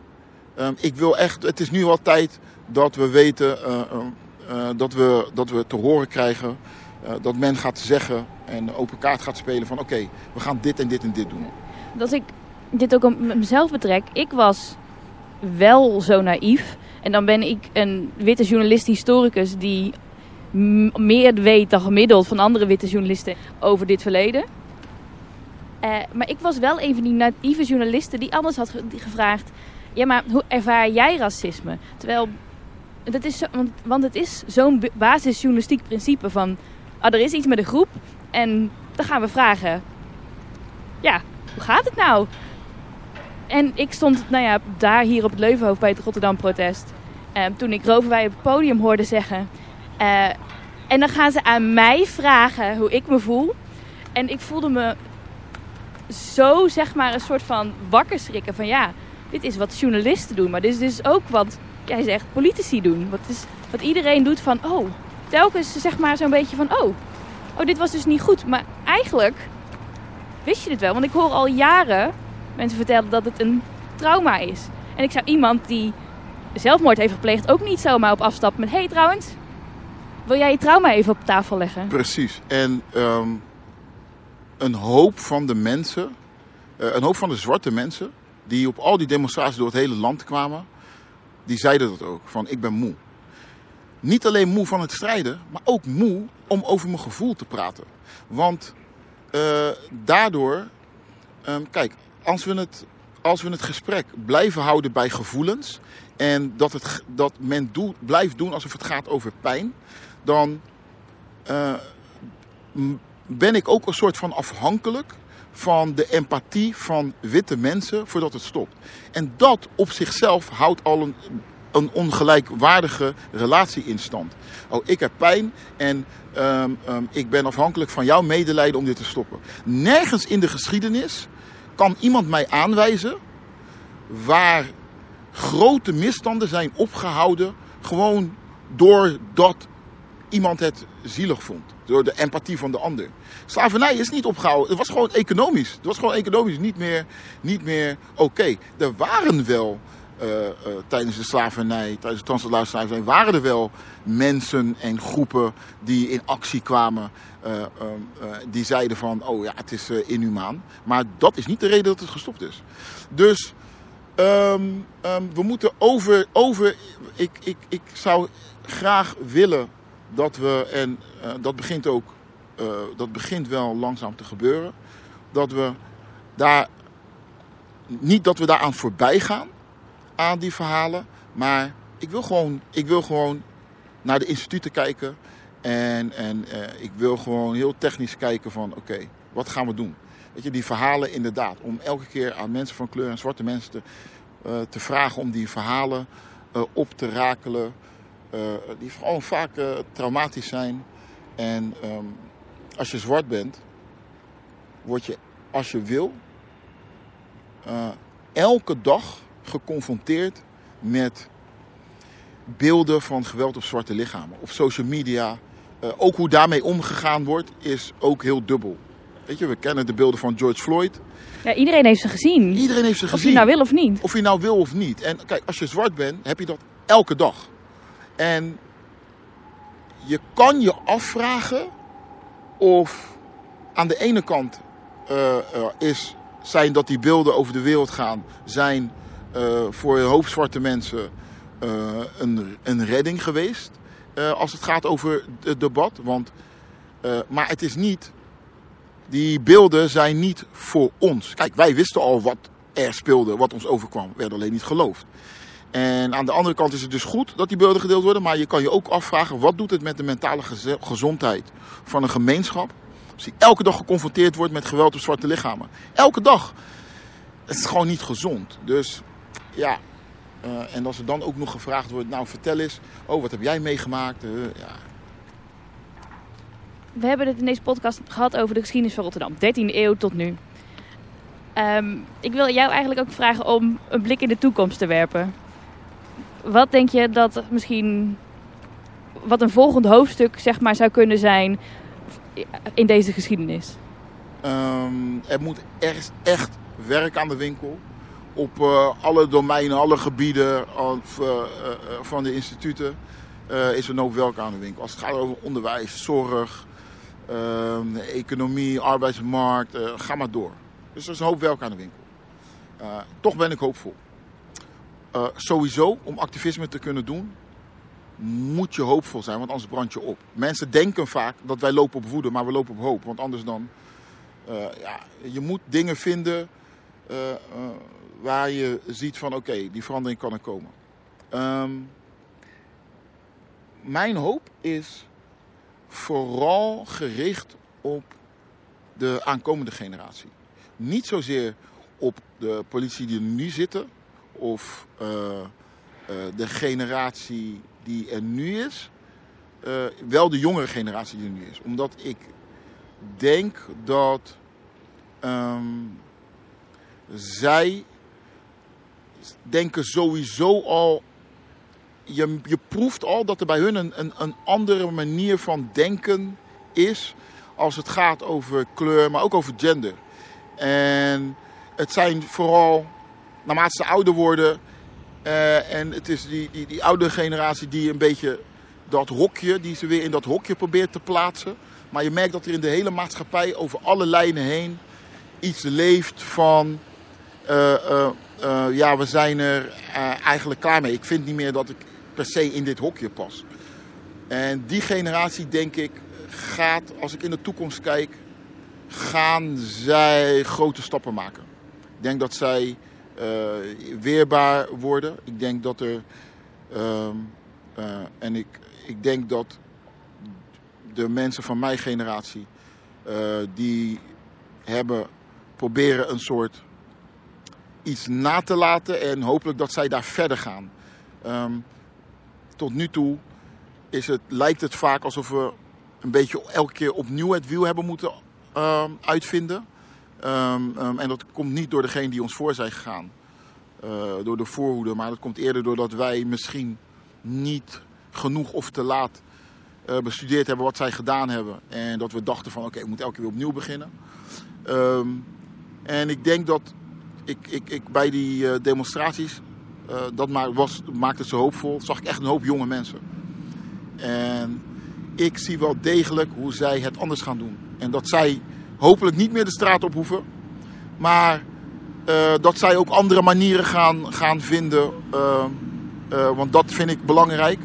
ik wil echt, het is nu al tijd dat we weten, dat, we, dat we te horen krijgen dat men gaat zeggen en open kaart gaat spelen van oké, we gaan dit en dit en dit doen dat ik dit ook op mezelf betrek. Ik was wel zo naïef. En dan ben ik een witte journalist-historicus die meer weet dan gemiddeld van andere witte journalisten over dit verleden. Uh, maar ik was wel een van die naïeve journalisten die anders had gevraagd: ja, maar hoe ervaar jij racisme? Terwijl, dat is want, want het is zo'n basisjournalistiek principe van: ah, er is iets met een groep en dan gaan we vragen: ja, hoe gaat het nou? En ik stond nou ja, daar hier op het Leuvenhoofd bij het Rotterdam-protest. Uh, toen ik Roverwij op het podium hoorde zeggen. Uh, en dan gaan ze aan mij vragen hoe ik me voel. En ik voelde me zo, zeg maar, een soort van wakker schrikken. Van ja, dit is wat journalisten doen. Maar dit is dus ook wat, jij zegt, politici doen. Wat, is, wat iedereen doet van, oh, telkens zeg maar zo'n beetje van, oh, oh, dit was dus niet goed. Maar eigenlijk wist je dit wel? Want ik hoor al jaren mensen vertellen dat het een trauma is. En ik zou iemand die zelfmoord heeft gepleegd ook niet zomaar op afstappen met... Hey, trouwens, wil jij je trauma even op tafel leggen? Precies. En um, een hoop van de mensen, uh, een hoop van de zwarte mensen... die op al die demonstraties door het hele land kwamen... die zeiden dat ook, van ik ben moe. Niet alleen moe van het strijden, maar ook moe om over mijn gevoel te praten. Want uh, daardoor, um, kijk, als we, het, als we het gesprek blijven houden bij gevoelens en dat, het, dat men doet, blijft doen alsof het gaat over pijn, dan uh, ben ik ook een soort van afhankelijk van de empathie van witte mensen voordat het stopt. En dat op zichzelf houdt al een een ongelijkwaardige relatie in stand. Oh, ik heb pijn en um, um, ik ben afhankelijk van jouw medelijden om dit te stoppen. Nergens in de geschiedenis kan iemand mij aanwijzen waar grote misstanden zijn opgehouden gewoon doordat iemand het zielig vond. Door de empathie van de ander. Slavernij is niet opgehouden. Het was gewoon economisch. Het was gewoon economisch niet meer, niet meer oké. Er waren wel uh, uh, tijdens de slavernij, tijdens de transatlantische slavernij, waren er wel mensen en groepen die in actie kwamen. Uh, die zeiden van, oh ja, het is inhumaan. Maar dat is niet de reden dat het gestopt is. Dus um, um, we moeten over, over ik, ik, ik zou graag willen dat we, en dat begint ook, dat begint wel langzaam te gebeuren, dat we daar, niet dat we daaraan voorbij gaan, aan die verhalen. Maar ik wil gewoon, ik wil gewoon naar de instituten kijken. En, en uh, ik wil gewoon heel technisch kijken van oké, wat gaan we doen? Weet je, die verhalen inderdaad. Om elke keer aan mensen van kleur en zwarte mensen te, te vragen om die verhalen op te rakelen. Die gewoon vaak traumatisch zijn. En um, als je zwart bent, word je als je wil elke dag geconfronteerd met beelden van geweld op zwarte lichamen. Op social media. Uh, ook hoe daarmee omgegaan wordt, is ook heel dubbel. Weet je, we kennen de beelden van George Floyd. Ja, iedereen heeft ze gezien. Iedereen heeft ze gezien. Of je nou wil of niet. Of je nou wil of niet. En kijk, als je zwart bent, heb je dat elke dag. En je kan je afvragen of aan de ene kant uh, is, zijn dat die beelden over de wereld gaan, zijn uh, voor een hoop zwarte mensen uh, een, een redding geweest. eh, als het gaat over het debat. Want, eh, maar het is niet, die beelden zijn niet voor ons. Kijk, wij wisten al wat er speelde, wat ons overkwam. We werden alleen niet geloofd. En aan de andere kant is het dus goed dat die beelden gedeeld worden. Maar je kan je ook afvragen, wat doet het met de mentale gezondheid van een gemeenschap? Als die elke dag geconfronteerd wordt met geweld op zwarte lichamen. Elke dag. Het is gewoon niet gezond. Dus ja, eh, en als er dan ook nog gevraagd wordt, nou vertel eens, oh wat heb jij meegemaakt? Eh, ja. We hebben het in deze podcast gehad over de geschiedenis van Rotterdam, 13e eeuw tot nu. Ehm, ik wil jou eigenlijk ook vragen om een blik in de toekomst te werpen. Wat denk je dat misschien wat een volgend hoofdstuk zeg maar zou kunnen zijn in deze geschiedenis? Ehm, er moet echt, echt werk aan de winkel. Op eh, alle domeinen, alle gebieden of, eh, eh, van de instituten is er hoop werk aan de winkel. Als het gaat over onderwijs, zorg, ehm, economie, arbeidsmarkt, ga maar door. Dus er is een hoop werk aan de winkel. Toch ben ik hoopvol. Eh, sowieso, om activisme te kunnen doen, moet je hoopvol zijn, want anders brand je op. Mensen denken vaak dat wij lopen op woede, maar we lopen op hoop. Want anders dan, eh, ja, je moet dingen vinden eh, waar je ziet van oké, die verandering kan er komen. Ehm, mijn hoop is vooral gericht op de aankomende generatie. Niet zozeer op de politie die er nu zitten of eh, eh, de generatie die er nu is. Eh, wel de jongere generatie die er nu is. Omdat ik denk dat ehm, zij denken sowieso al. Je, je proeft al dat er bij hun een, een, een andere manier van denken is. Als het gaat over kleur, maar ook over gender. En het zijn vooral, naarmate ze ouder worden. eh, en het is die, die, die oude generatie die een beetje dat hokje, die ze weer in dat hokje probeert te plaatsen. Maar je merkt dat er in de hele maatschappij over alle lijnen heen iets leeft van. eh, eh, ja, we zijn er eigenlijk klaar mee. Ik vind niet meer dat ik per se in dit hokje pas. En die generatie, denk ik, gaat, als ik in de toekomst kijk, gaan zij grote stappen maken. Ik denk dat zij weerbaar worden. Ik denk dat er. ehm, eh, en ik, ik denk dat de mensen van mijn generatie, eh, die hebben proberen een soort iets na te laten en hopelijk dat zij daar verder gaan. Ehm, tot nu toe is het, lijkt het vaak alsof we een beetje elke keer opnieuw het wiel hebben moeten ehm, uitvinden. Ehm, ehm, en dat komt niet door degene die ons voor zijn gegaan, eh, door de voorhoede, maar dat komt eerder doordat wij misschien niet genoeg of te laat eh, bestudeerd hebben wat zij gedaan hebben. En dat we dachten van oké, we moeten elke keer weer opnieuw beginnen. Ehm, en ik denk dat ik, ik, ik bij die eh, demonstraties, dat was, maakte zo hoopvol, zag ik echt een hoop jonge mensen. En ik zie wel degelijk hoe zij het anders gaan doen. En dat zij hopelijk niet meer de straat op hoeven, maar eh, dat zij ook andere manieren gaan, gaan vinden. eh, eh, want dat vind ik belangrijk,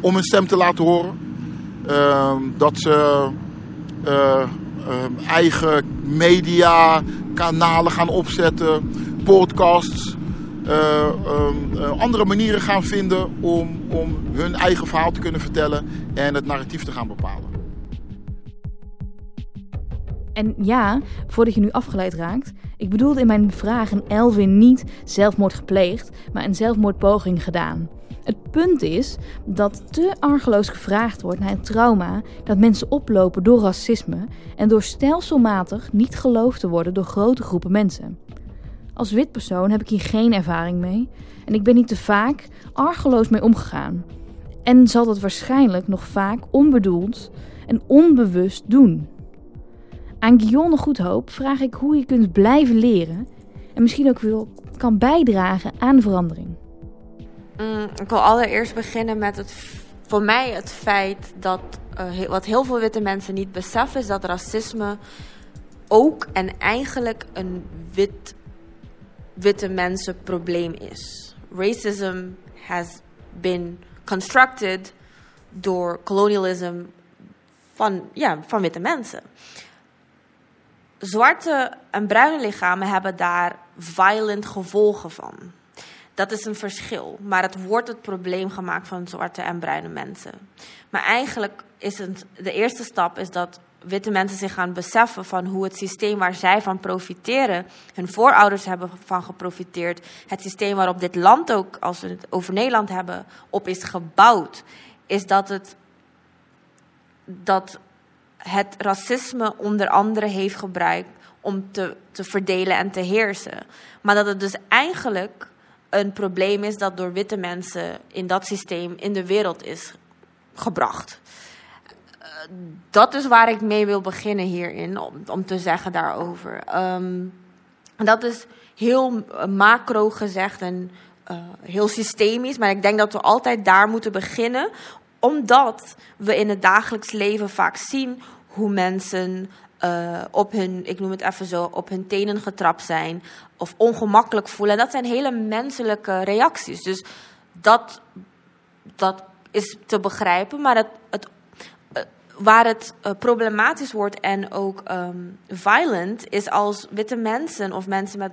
om hun stem te laten horen. Ehm, dat ze eh, ehm, eigen media kanalen gaan opzetten, podcasts, eh, ehm, eh, andere manieren gaan vinden om, om hun eigen verhaal te kunnen vertellen en het narratief te gaan bepalen. En ja, voordat je nu afgeleid raakt, ik bedoelde in mijn vraag een Elvin niet zelfmoord gepleegd, maar een zelfmoordpoging gedaan. Het punt is dat te argeloos gevraagd wordt naar het trauma dat mensen oplopen door racisme en door stelselmatig niet geloofd te worden door grote groepen mensen. Als wit persoon heb ik hier geen ervaring mee en ik ben niet te vaak argeloos mee omgegaan. En zal dat waarschijnlijk nog vaak onbedoeld en onbewust doen. Aan Guillaume Goedhoop vraag ik hoe je kunt blijven leren en misschien ook wel kan bijdragen aan verandering. Mm, ik wil allereerst beginnen met het, voor mij het feit dat eh, wat heel veel witte mensen niet beseffen is dat racisme ook en eigenlijk een wit, witte mensen probleem is. Racism has been constructed door kolonialisme van, ja, van witte mensen. Zwarte en bruine lichamen hebben daar violent gevolgen van. Dat is een verschil. Maar het wordt het probleem gemaakt van zwarte en bruine mensen. Maar eigenlijk is het, de eerste stap is dat witte mensen zich gaan beseffen van hoe het systeem waar zij van profiteren, hun voorouders hebben van geprofiteerd, het systeem waarop dit land ook, als we het over Nederland hebben, op is gebouwd, is dat het, dat het racisme onder andere heeft gebruikt om te, te verdelen en te heersen. Maar dat het dus eigenlijk een probleem is dat door witte mensen in dat systeem in de wereld is gebracht. Dat is waar ik mee wil beginnen hierin, om, om te zeggen daarover. Um, dat is heel macro gezegd en uh, heel systemisch, maar ik denk dat we altijd daar moeten beginnen, omdat we in het dagelijks leven vaak zien hoe mensen uh, op hun, ik noem het even zo, op hun tenen getrapt zijn of ongemakkelijk voelen. En dat zijn hele menselijke reacties. Dus dat, dat is te begrijpen, maar het, het, uh, waar het uh, problematisch wordt en ook um, violent is als witte mensen of mensen met.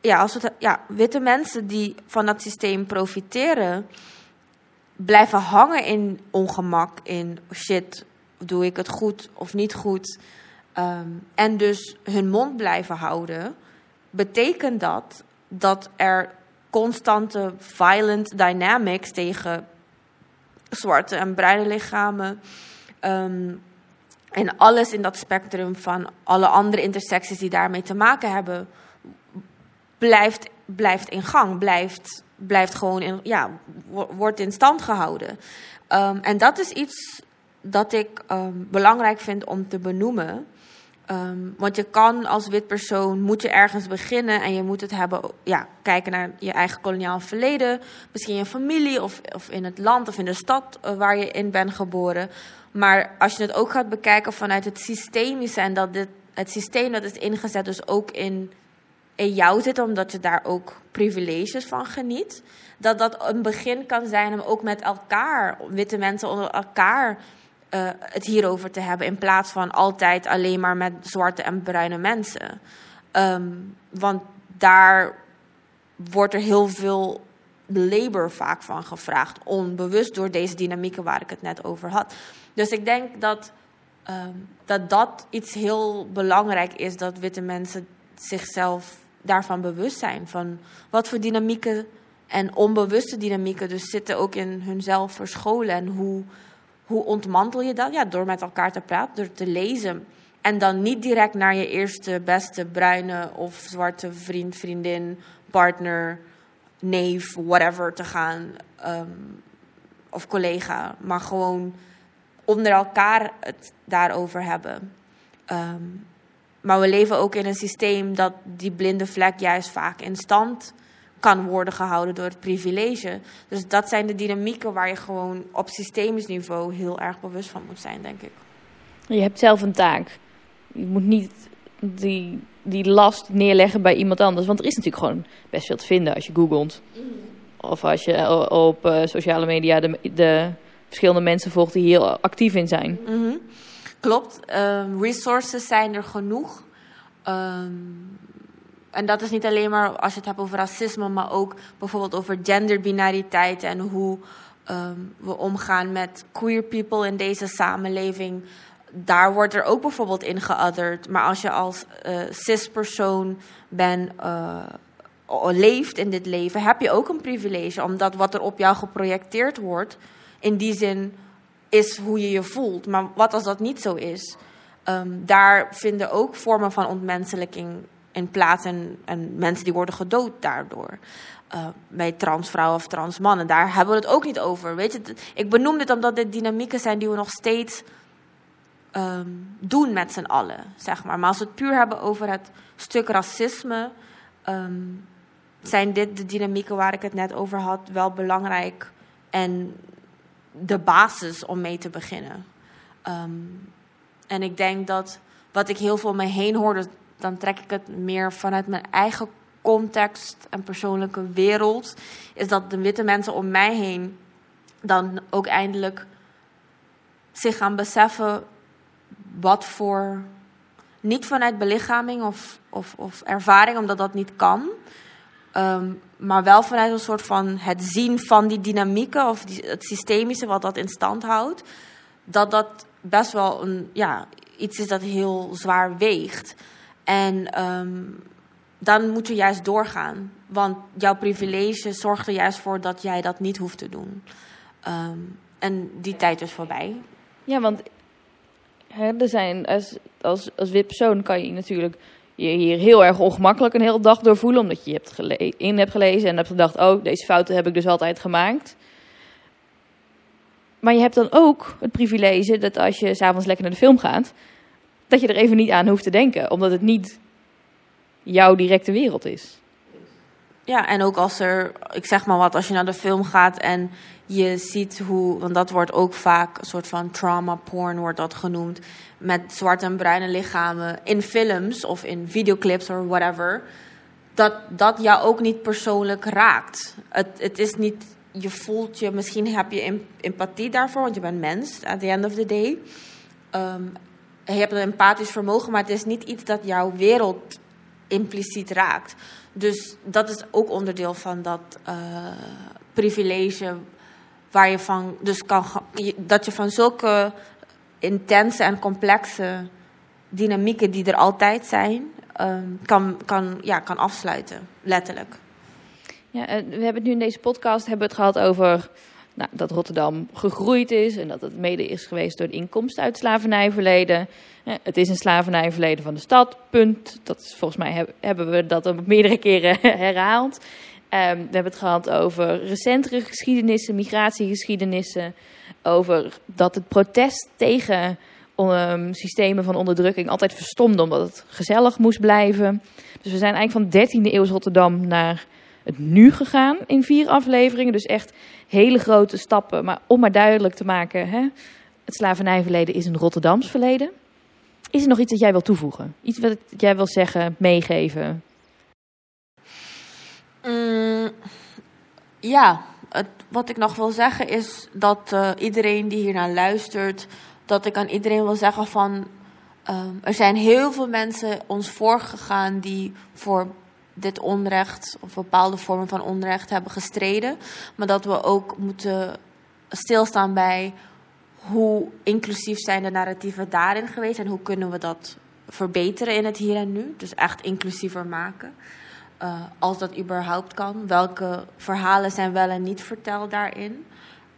Ja, als het, ja, witte mensen die van dat systeem profiteren, blijven hangen in ongemak, in shit, doe ik het goed of niet goed. Um, en dus hun mond blijven houden, betekent dat dat er constante violent dynamics tegen zwarte en bruine lichamen um, en alles in dat spectrum van alle andere intersecties die daarmee te maken hebben, blijft, blijft in gang, blijft, blijft gewoon in, ja, wordt in stand gehouden. Um, en dat is iets dat ik um, belangrijk vind om te benoemen. Um, want je kan als wit persoon, moet je ergens beginnen en je moet het hebben, ja, kijken naar je eigen koloniaal verleden, misschien je familie of, of in het land of in de stad uh, waar je in bent geboren. Maar als je het ook gaat bekijken vanuit het systemische en dat dit, het systeem dat is ingezet dus ook in, in jou zit, omdat je daar ook privileges van geniet, dat dat een begin kan zijn om ook met elkaar, witte mensen onder elkaar uh, het hierover te hebben. In plaats van altijd alleen maar met zwarte en bruine mensen. Um, want daar wordt er heel veel labor vaak van gevraagd. Onbewust door deze dynamieken waar ik het net over had. Dus ik denk dat um, dat, dat iets heel belangrijk is. Dat witte mensen zichzelf daarvan bewust zijn. Van wat voor dynamieken en onbewuste dynamieken dus zitten ook in hunzelf verscholen. En hoe hoe ontmantel je dat? Ja, door met elkaar te praten, door te lezen. En dan niet direct naar je eerste beste bruine of zwarte vriend, vriendin, partner, neef, whatever te gaan. Um, of collega. Maar gewoon onder elkaar het daarover hebben. Um, maar we leven ook in een systeem dat die blinde vlek juist vaak in stand kan worden gehouden door het privilege. Dus dat zijn de dynamieken waar je gewoon op systemisch niveau heel erg bewust van moet zijn, denk ik. Je hebt zelf een taak. Je moet niet die, die last neerleggen bij iemand anders. Want er is natuurlijk gewoon best veel te vinden als je googelt. Of als je op uh, sociale media de, de, verschillende mensen volgt die hier actief in zijn. Mm -hmm. Klopt. Um, resources zijn er genoeg. Um, en dat is niet alleen maar als je het hebt over racisme, maar ook bijvoorbeeld over genderbinariteit en hoe um, we omgaan met queer people in deze samenleving. Daar wordt er ook bijvoorbeeld in geotherd. Maar als je als uh, cis-persoon bent, uh, leeft in dit leven, heb je ook een privilege. Omdat wat er op jou geprojecteerd wordt, in die zin is hoe je je voelt. Maar wat als dat niet zo is? Um, daar vinden ook vormen van ontmenselijking in plaats en, en mensen die worden gedood daardoor. Uh, bij transvrouwen of transmannen. Daar hebben we het ook niet over. Weet je, ik benoem dit omdat dit dynamieken zijn die we nog steeds um, doen met z'n allen. Zeg maar. maar als we het puur hebben over het stuk racisme, um, zijn dit de dynamieken waar ik het net over had wel belangrijk en de basis om mee te beginnen. Um, en ik denk dat wat ik heel veel om me heen hoorde dan trek ik het meer vanuit mijn eigen context en persoonlijke wereld. Is dat de witte mensen om mij heen dan ook eindelijk zich gaan beseffen wat voor. Niet vanuit belichaming of, of, of ervaring, omdat dat niet kan. Ehm, maar wel vanuit een soort van het zien van die dynamieken of die, het systemische wat dat in stand houdt. Dat dat best wel een, ja, iets is dat heel zwaar weegt. En ehm, dan moet je juist doorgaan. Want jouw privilege zorgt er juist voor dat jij dat niet hoeft te doen. Ehm, en die tijd is voorbij. Ja, want hè, er zijn, als, als, als wit-persoon kan je natuurlijk je hier heel erg ongemakkelijk een hele dag door voelen. Omdat je hebt in hebt gelezen en hebt gedacht, oh, deze fouten heb ik dus altijd gemaakt. Maar je hebt dan ook het privilege dat als je s'avonds lekker naar de film gaat, dat je er even niet aan hoeft te denken. Omdat het niet jouw directe wereld is. Ja, en ook als er, ik zeg maar wat, als je naar de film gaat en je ziet hoe, want dat wordt ook vaak een soort van trauma porn wordt dat genoemd, met zwarte en bruine lichamen in films of in videoclips of whatever, dat dat jou ook niet persoonlijk raakt. Het, het is niet, je voelt je, misschien heb je em- empathie daarvoor, want je bent mens, at the end of the day. Ehm, je hebt een empathisch vermogen, maar het is niet iets dat jouw wereld impliciet raakt. Dus dat is ook onderdeel van dat eh, privilege waar je van dus kan dat je van zulke intense en complexe dynamieken die er altijd zijn ehm, kan, kan, ja, kan afsluiten letterlijk. Ja, en we hebben het nu in deze podcast hebben het gehad over nou, dat Rotterdam gegroeid is en dat het mede is geweest door de inkomsten uit slavernijverleden. Het is een slavernijverleden van de stad, punt. Dat is, volgens mij heb- hebben we dat al meerdere keren herhaald. Ehm, we hebben het gehad over recentere geschiedenissen, migratiegeschiedenissen. Over dat het protest tegen ehm, systemen van onderdrukking altijd verstomde omdat het gezellig moest blijven. Dus we zijn eigenlijk van 13e eeuws Rotterdam naar het nu gegaan in vier afleveringen. Dus echt hele grote stappen. Maar om maar duidelijk te maken, hè, het slavernijverleden is een Rotterdams verleden. Is er nog iets dat jij wil toevoegen? Iets wat jij wil zeggen, meegeven? Mm, ja, wat ik nog wil zeggen is dat eh, iedereen die hiernaar luistert, dat ik aan iedereen wil zeggen van, ehm, er zijn heel veel mensen ons voorgegaan die voor dit onrecht of bepaalde vormen van onrecht hebben gestreden, maar dat we ook moeten stilstaan bij hoe inclusief zijn de narratieven daarin geweest en hoe kunnen we dat verbeteren in het hier en nu, dus echt inclusiever maken. Uh, als dat überhaupt kan. Welke verhalen zijn wel en niet verteld daarin.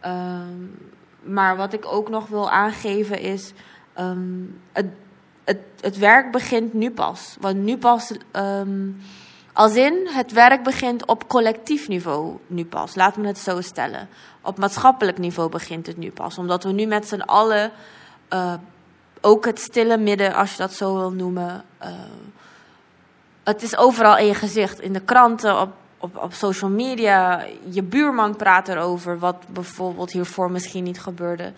Um, maar wat ik ook nog wil aangeven is. Um, het, het, het werk begint nu pas. Want nu pas. Um, als in, het werk begint op collectief niveau nu pas. Laten we het zo stellen. Op maatschappelijk niveau begint het nu pas. Omdat we nu met z'n allen. Uh, ook het stille midden, als je dat zo wil noemen. Uh, het is overal in je gezicht. In de kranten, op, op, op social media. Je buurman praat erover, wat bijvoorbeeld hiervoor misschien niet gebeurde.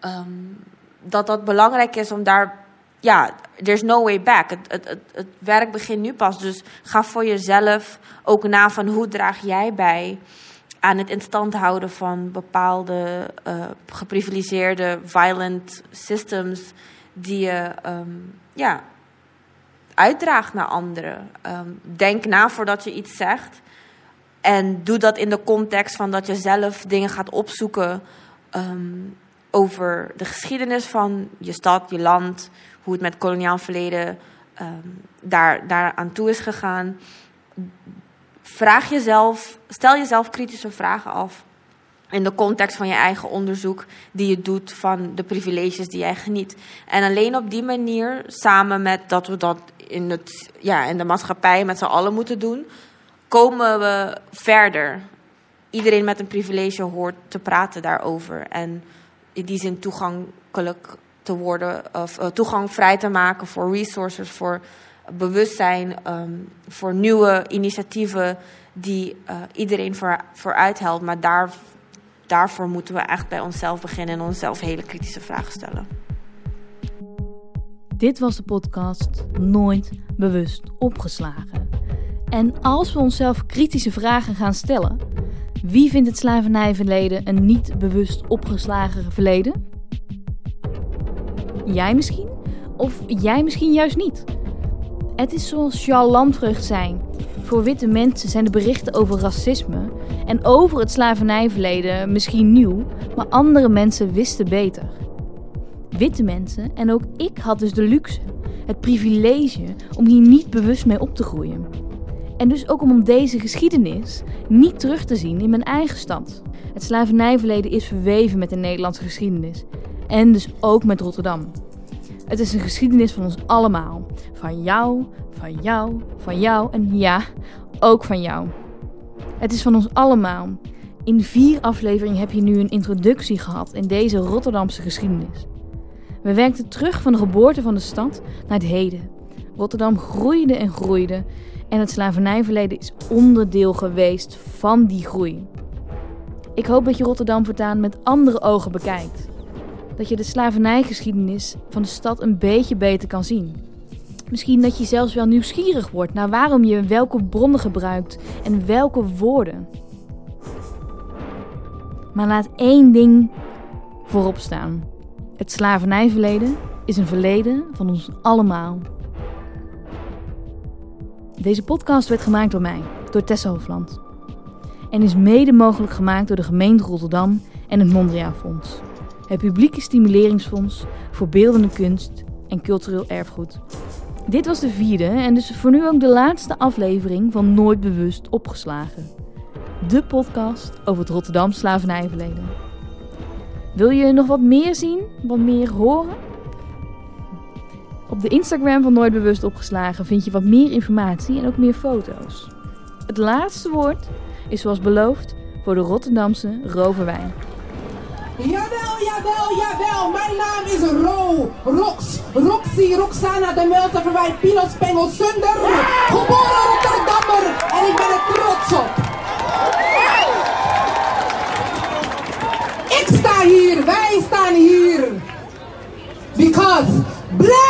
Um, dat dat belangrijk is om daar. Ja, there's no way back. Het, werk begint nu pas. Dus ga voor jezelf ook na van hoe draag jij bij aan het in stand houden van bepaalde uh, violent systems die je um, ja, uitdraagt naar anderen. Um, denk na voordat je iets zegt. En doe dat in de context van dat je zelf dingen gaat opzoeken um, over de geschiedenis van je stad, je land, hoe het met koloniaal verleden um, daar, daar aan toe is gegaan. Vraag jezelf, stel jezelf kritische vragen af. In de context van je eigen onderzoek die je doet van de privileges die jij geniet. En alleen op die manier, samen met dat we dat in, het, ja, in de maatschappij met z'n allen moeten doen, komen we verder. Iedereen met een privilege hoort te praten daarover. En in die zin toegankelijk te worden, of uh, toegang vrij te maken voor resources, voor bewustzijn, um, voor nieuwe initiatieven die uh, iedereen voor, vooruit helpt. Maar daar, daarvoor moeten we echt bij onszelf beginnen en onszelf hele kritische vragen stellen. Dit was de podcast Nooit Bewust Opgeslagen. En als we onszelf kritische vragen gaan stellen, wie vindt het slavernijverleden een niet bewust opgeslagen verleden? Jij misschien? Of jij misschien juist niet? Het is zoals Charles Landvreugd zei. Voor witte mensen zijn de berichten over racisme en over het slavernijverleden misschien nieuw, maar andere mensen wisten beter. Witte mensen, en ook ik had dus de luxe, het privilege om hier niet bewust mee op te groeien. En dus ook om deze geschiedenis niet terug te zien in mijn eigen stad. Het slavernijverleden is verweven met de Nederlandse geschiedenis. En dus ook met Rotterdam. Het is een geschiedenis van ons allemaal. Van jou, van jou, van jou en ja, ook van jou. Het is van ons allemaal. In vier afleveringen heb je nu een introductie gehad in deze Rotterdamse geschiedenis. We werkten terug van de geboorte van de stad naar het heden. Rotterdam groeide en groeide en het slavernijverleden is onderdeel geweest van die groei. Ik hoop dat je Rotterdam voortaan met andere ogen bekijkt. Dat je de slavernijgeschiedenis van de stad een beetje beter kan zien. Misschien dat je zelfs wel nieuwsgierig wordt naar waarom je welke bronnen gebruikt en welke woorden. Maar laat één ding voorop staan. Het slavernijverleden is een verleden van ons allemaal. Deze podcast werd gemaakt door mij, door Tessa Hofland. En is mede mogelijk gemaakt door de gemeente Rotterdam en het Mondriaan Fonds. Het publieke stimuleringsfonds voor beeldende kunst en cultureel erfgoed. Dit was de vierde en dus voor nu ook de laatste aflevering van Nooit Bewust Opgeslagen. De podcast over het Rotterdam slavernijverleden. Wil je nog wat meer zien, wat meer horen? Op de Instagram van Nooit Bewust Opgeslagen vind je wat meer informatie en ook meer foto's. Het laatste woord is zoals beloofd voor de Rotterdamse roverwijn. Jawel, jawel, jawel. Mijn naam is Ro. Rox. Roxy, Roxana de Melter Verwij, Pino Spengel Sunder. Geboren Rotterdammer. En ik ben er trots op. Ik sta hier. Wij staan hier. Because black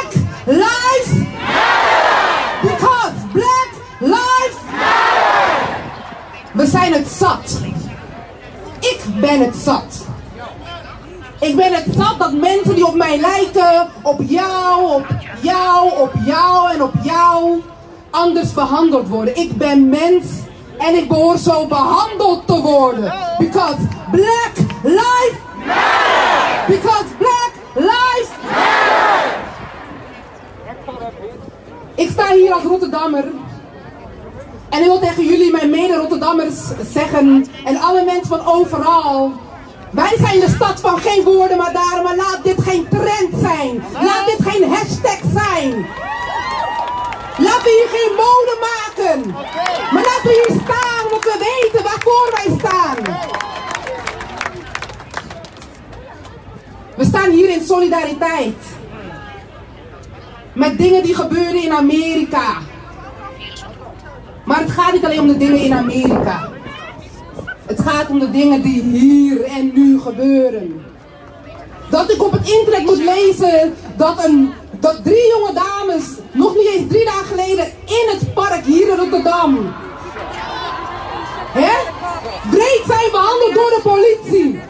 ben het zat dat mensen die op mij lijken, op jou, op jou, op jou en op jou, anders behandeld worden. Ik ben mens en ik behoor zo behandeld te worden. Because black lives matter. Because black lives matter. Ik sta hier als Rotterdammer. En ik wil tegen jullie, mijn mede-Rotterdammers, zeggen, en alle mensen van overal, wij zijn de stad van geen woorden maar daden, maar laat dit geen trend zijn. Laat dit geen hashtag zijn. Laten we hier geen mode maken. Maar laten we hier staan, want we weten waarvoor wij staan. We staan hier in solidariteit. Met dingen die gebeuren in Amerika. Maar het gaat niet alleen om de dingen in Amerika. Het gaat om de dingen die hier en nu gebeuren. Dat ik op het internet moet lezen dat, een, dat drie jonge dames, nog niet eens drie dagen geleden, in het park hier in Rotterdam. Hè? Breed zijn behandeld door de politie.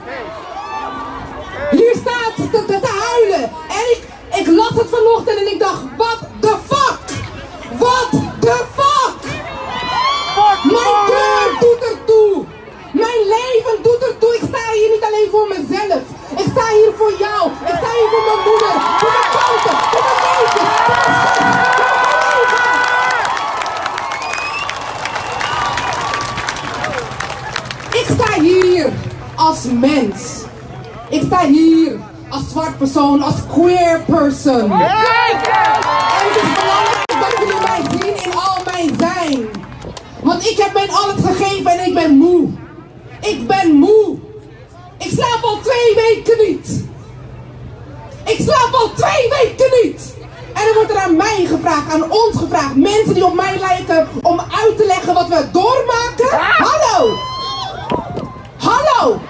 Hier staat te, te huilen. En ik, ik las het vanochtend en ik dacht, what the fuck? What the fuck? Mijn deur doet ertoe. Mijn leven doet ertoe. Ik sta hier niet alleen voor mezelf. Ik sta hier voor jou. Ik sta hier voor mijn moeder. Voor mijn tante. Voor mijn neefjes. Voor mijn zus. Voor mijn collega's. Ik sta hier als mens. Ik sta hier als zwart persoon, als queer person. En het is belangrijk dat jullie mij zien in al mijn zijn. Want ik heb mijn alles gegeven en ik ben moe. Ik ben moe. Ik slaap al twee weken niet. Ik slaap al twee weken niet. En er wordt er aan mij gevraagd, aan ons gevraagd, mensen die op mij lijken, om uit te leggen wat we doormaken. Hallo! Hallo!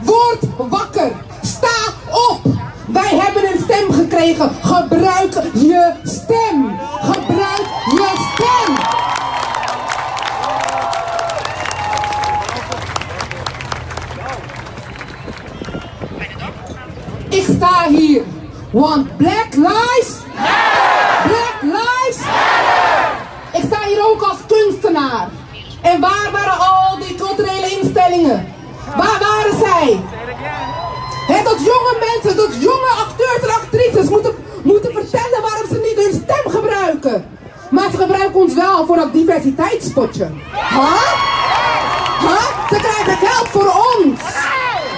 Word wakker. Sta op. Wij hebben een stem gekregen. Gebruik je stem. Gebruik je stem. Hier. Want Black Lives Black Lives Ik sta hier ook als kunstenaar. En waar waren al die culturele instellingen? Waar waren zij? He, dat jonge mensen, dat jonge acteurs en actrices moeten, moeten vertellen waarom ze niet hun stem gebruiken. Maar ze gebruiken ons wel voor dat diversiteitspotje. Huh? Huh? Ze krijgen geld voor ons.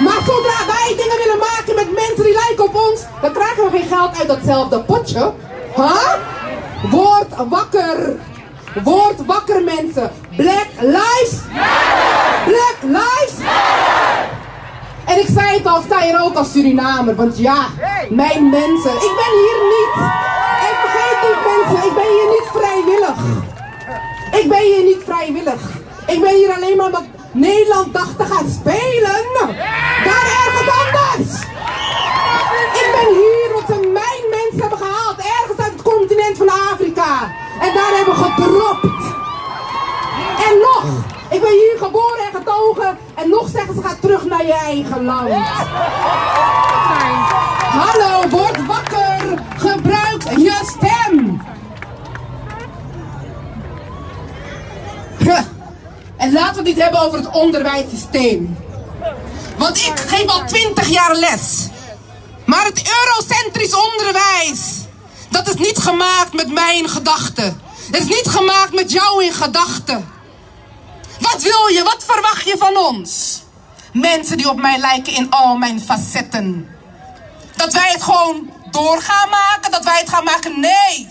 Maar zodra wij dingen willen maken mensen die lijken op ons, dan krijgen we geen geld uit datzelfde potje. Huh? Word wakker. Word wakker mensen. Black lives. Black lives. En ik zei het al, sta hier ook als Surinamer. Want ja, mijn mensen. Ik ben hier niet. En vergeet niet mensen, ik ben hier niet vrijwillig. Ik ben hier niet vrijwillig. Ik ben hier alleen maar omdat Nederland dacht te gaan spelen. Daar ergens anders. Ik ben hier omdat ze mijn mensen hebben gehaald. Ergens uit van Afrika. En daar hebben gedropt. En nog, ik ben hier geboren en getogen. En nog zeggen ze ga terug naar je eigen land. Hallo, word wakker. Gebruik je stem. En laten we het niet hebben over het onderwijssysteem. Want ik geef al twintig jaar les. Maar het eurocentrisch onderwijs, dat is niet gemaakt met mijn gedachten. Het is niet gemaakt met jou in gedachten. Wat wil je? Wat verwacht je van ons? Mensen die op mij lijken in al mijn facetten. Dat wij het gewoon door gaan maken? Dat wij het gaan maken? Nee.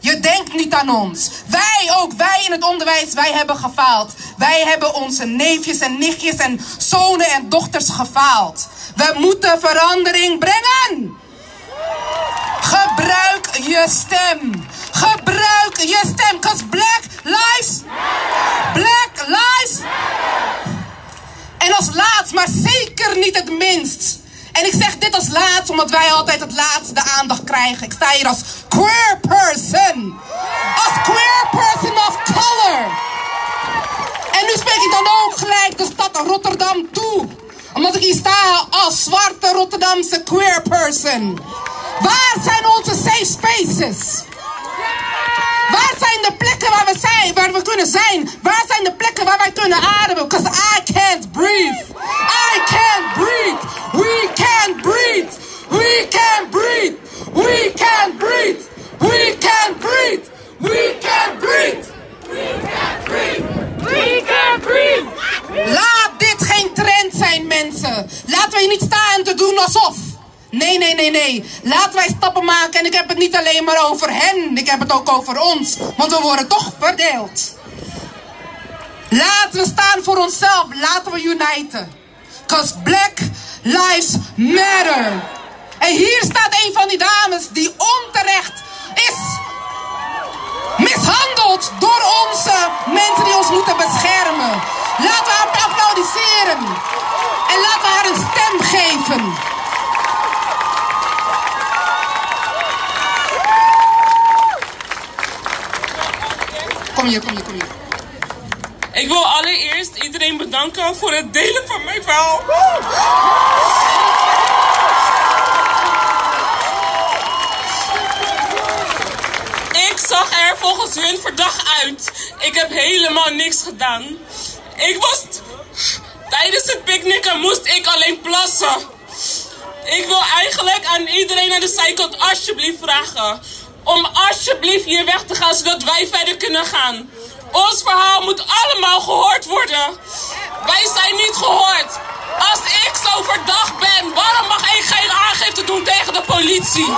Je denkt niet aan ons. Wij ook, wij in het onderwijs, wij hebben gefaald. Wij hebben onze neefjes en nichtjes en zonen en dochters gefaald. We moeten verandering brengen. Gebruik je stem. Gebruik je stem. Cause black lives. Black lives. En als laatst, maar zeker niet het minst. En ik zeg dit als laatst, omdat wij altijd het laatste de aandacht krijgen. Ik sta hier als queer person. Als queer person of color. En nu spreek ik dan ook gelijk de stad Rotterdam toe. Omdat ik hier sta als zwarte Rotterdamse queer person. Waar zijn onze safe spaces? Waar zijn de plekken waar we zijn, waar we kunnen zijn? Waar zijn de plekken waar wij kunnen ademen? Because I can't breathe. I can't breathe. We can't breathe. We can't breathe. We can't breathe. We can't breathe. We can't breathe. We breathe. Laat dit geen trend zijn, mensen. Laten we hier niet staan te doen alsof. Nee, nee, nee, nee. Laten wij stappen maken. En ik heb het niet alleen maar over hen. Ik heb het ook over ons. Want we worden toch verdeeld. Laten we staan voor onszelf. Laten we uniten. Cause black lives matter. En hier staat een van die dames die onterecht is mishandeld door onze mensen die ons moeten beschermen. Laten we haar applaudisseren. En laten we haar een stem geven. Kom hier, kom hier, kom hier. Ik wil allereerst iedereen bedanken voor het delen van mijn verhaal. Ik zag er volgens hun verdacht uit. Ik heb helemaal niks gedaan. Ik was... Tijdens het picknicken moest ik alleen plassen. Ik wil eigenlijk aan iedereen aan de zijkant alsjeblieft vragen... om alsjeblieft hier weg te gaan, zodat wij verder kunnen gaan. Ons verhaal moet allemaal gehoord worden. Wij zijn niet gehoord. Als ik zo verdacht ben, waarom mag ik geen aangifte doen tegen de politie?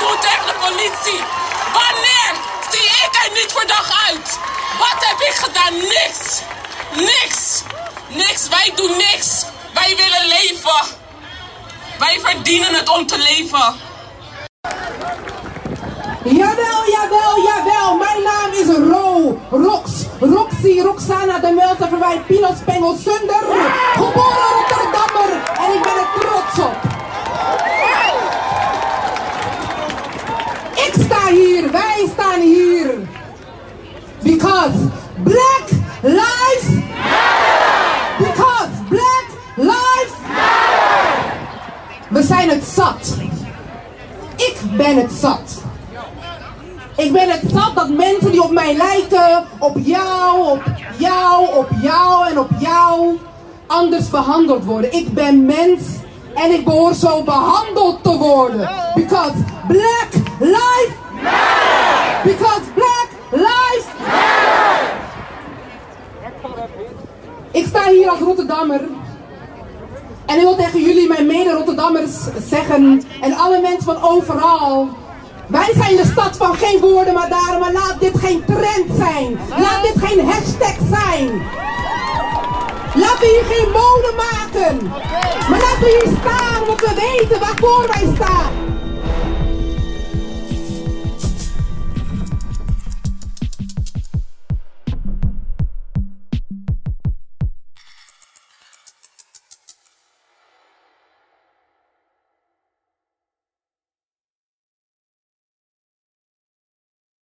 Doen tegen de politie? Wanneer zie ik er niet verdacht uit? Wat heb ik gedaan? Niks. Niks. Niks. Wij doen niks. Wij willen leven. Wij verdienen het om te leven. Jawel, jawel, jawel. Mijn naam is Ro. Rox. Roxy, Roxana de Melter Verwij, Pino Spengel Sunder. Geboren Rotterdammer. En ik ben er trots op. hier. Wij staan hier. Because black lives Because black lives We zijn het zat. Ik ben het zat. Ik ben het zat dat mensen die op mij lijken, op jou, op jou, op jou en op jou, anders behandeld worden. Ik ben mens en ik behoor zo behandeld te worden. Because black Because black lives! Ik sta hier als Rotterdammer. En ik wil tegen jullie, mijn mede-Rotterdammers, zeggen. En alle mensen van overal. Wij zijn de stad van geen woorden, maar daarom. Maar laat dit geen trend zijn. Laat dit geen hashtag zijn. Laten we hier geen mode maken. Maar laten we hier staan, want we weten waarvoor wij staan.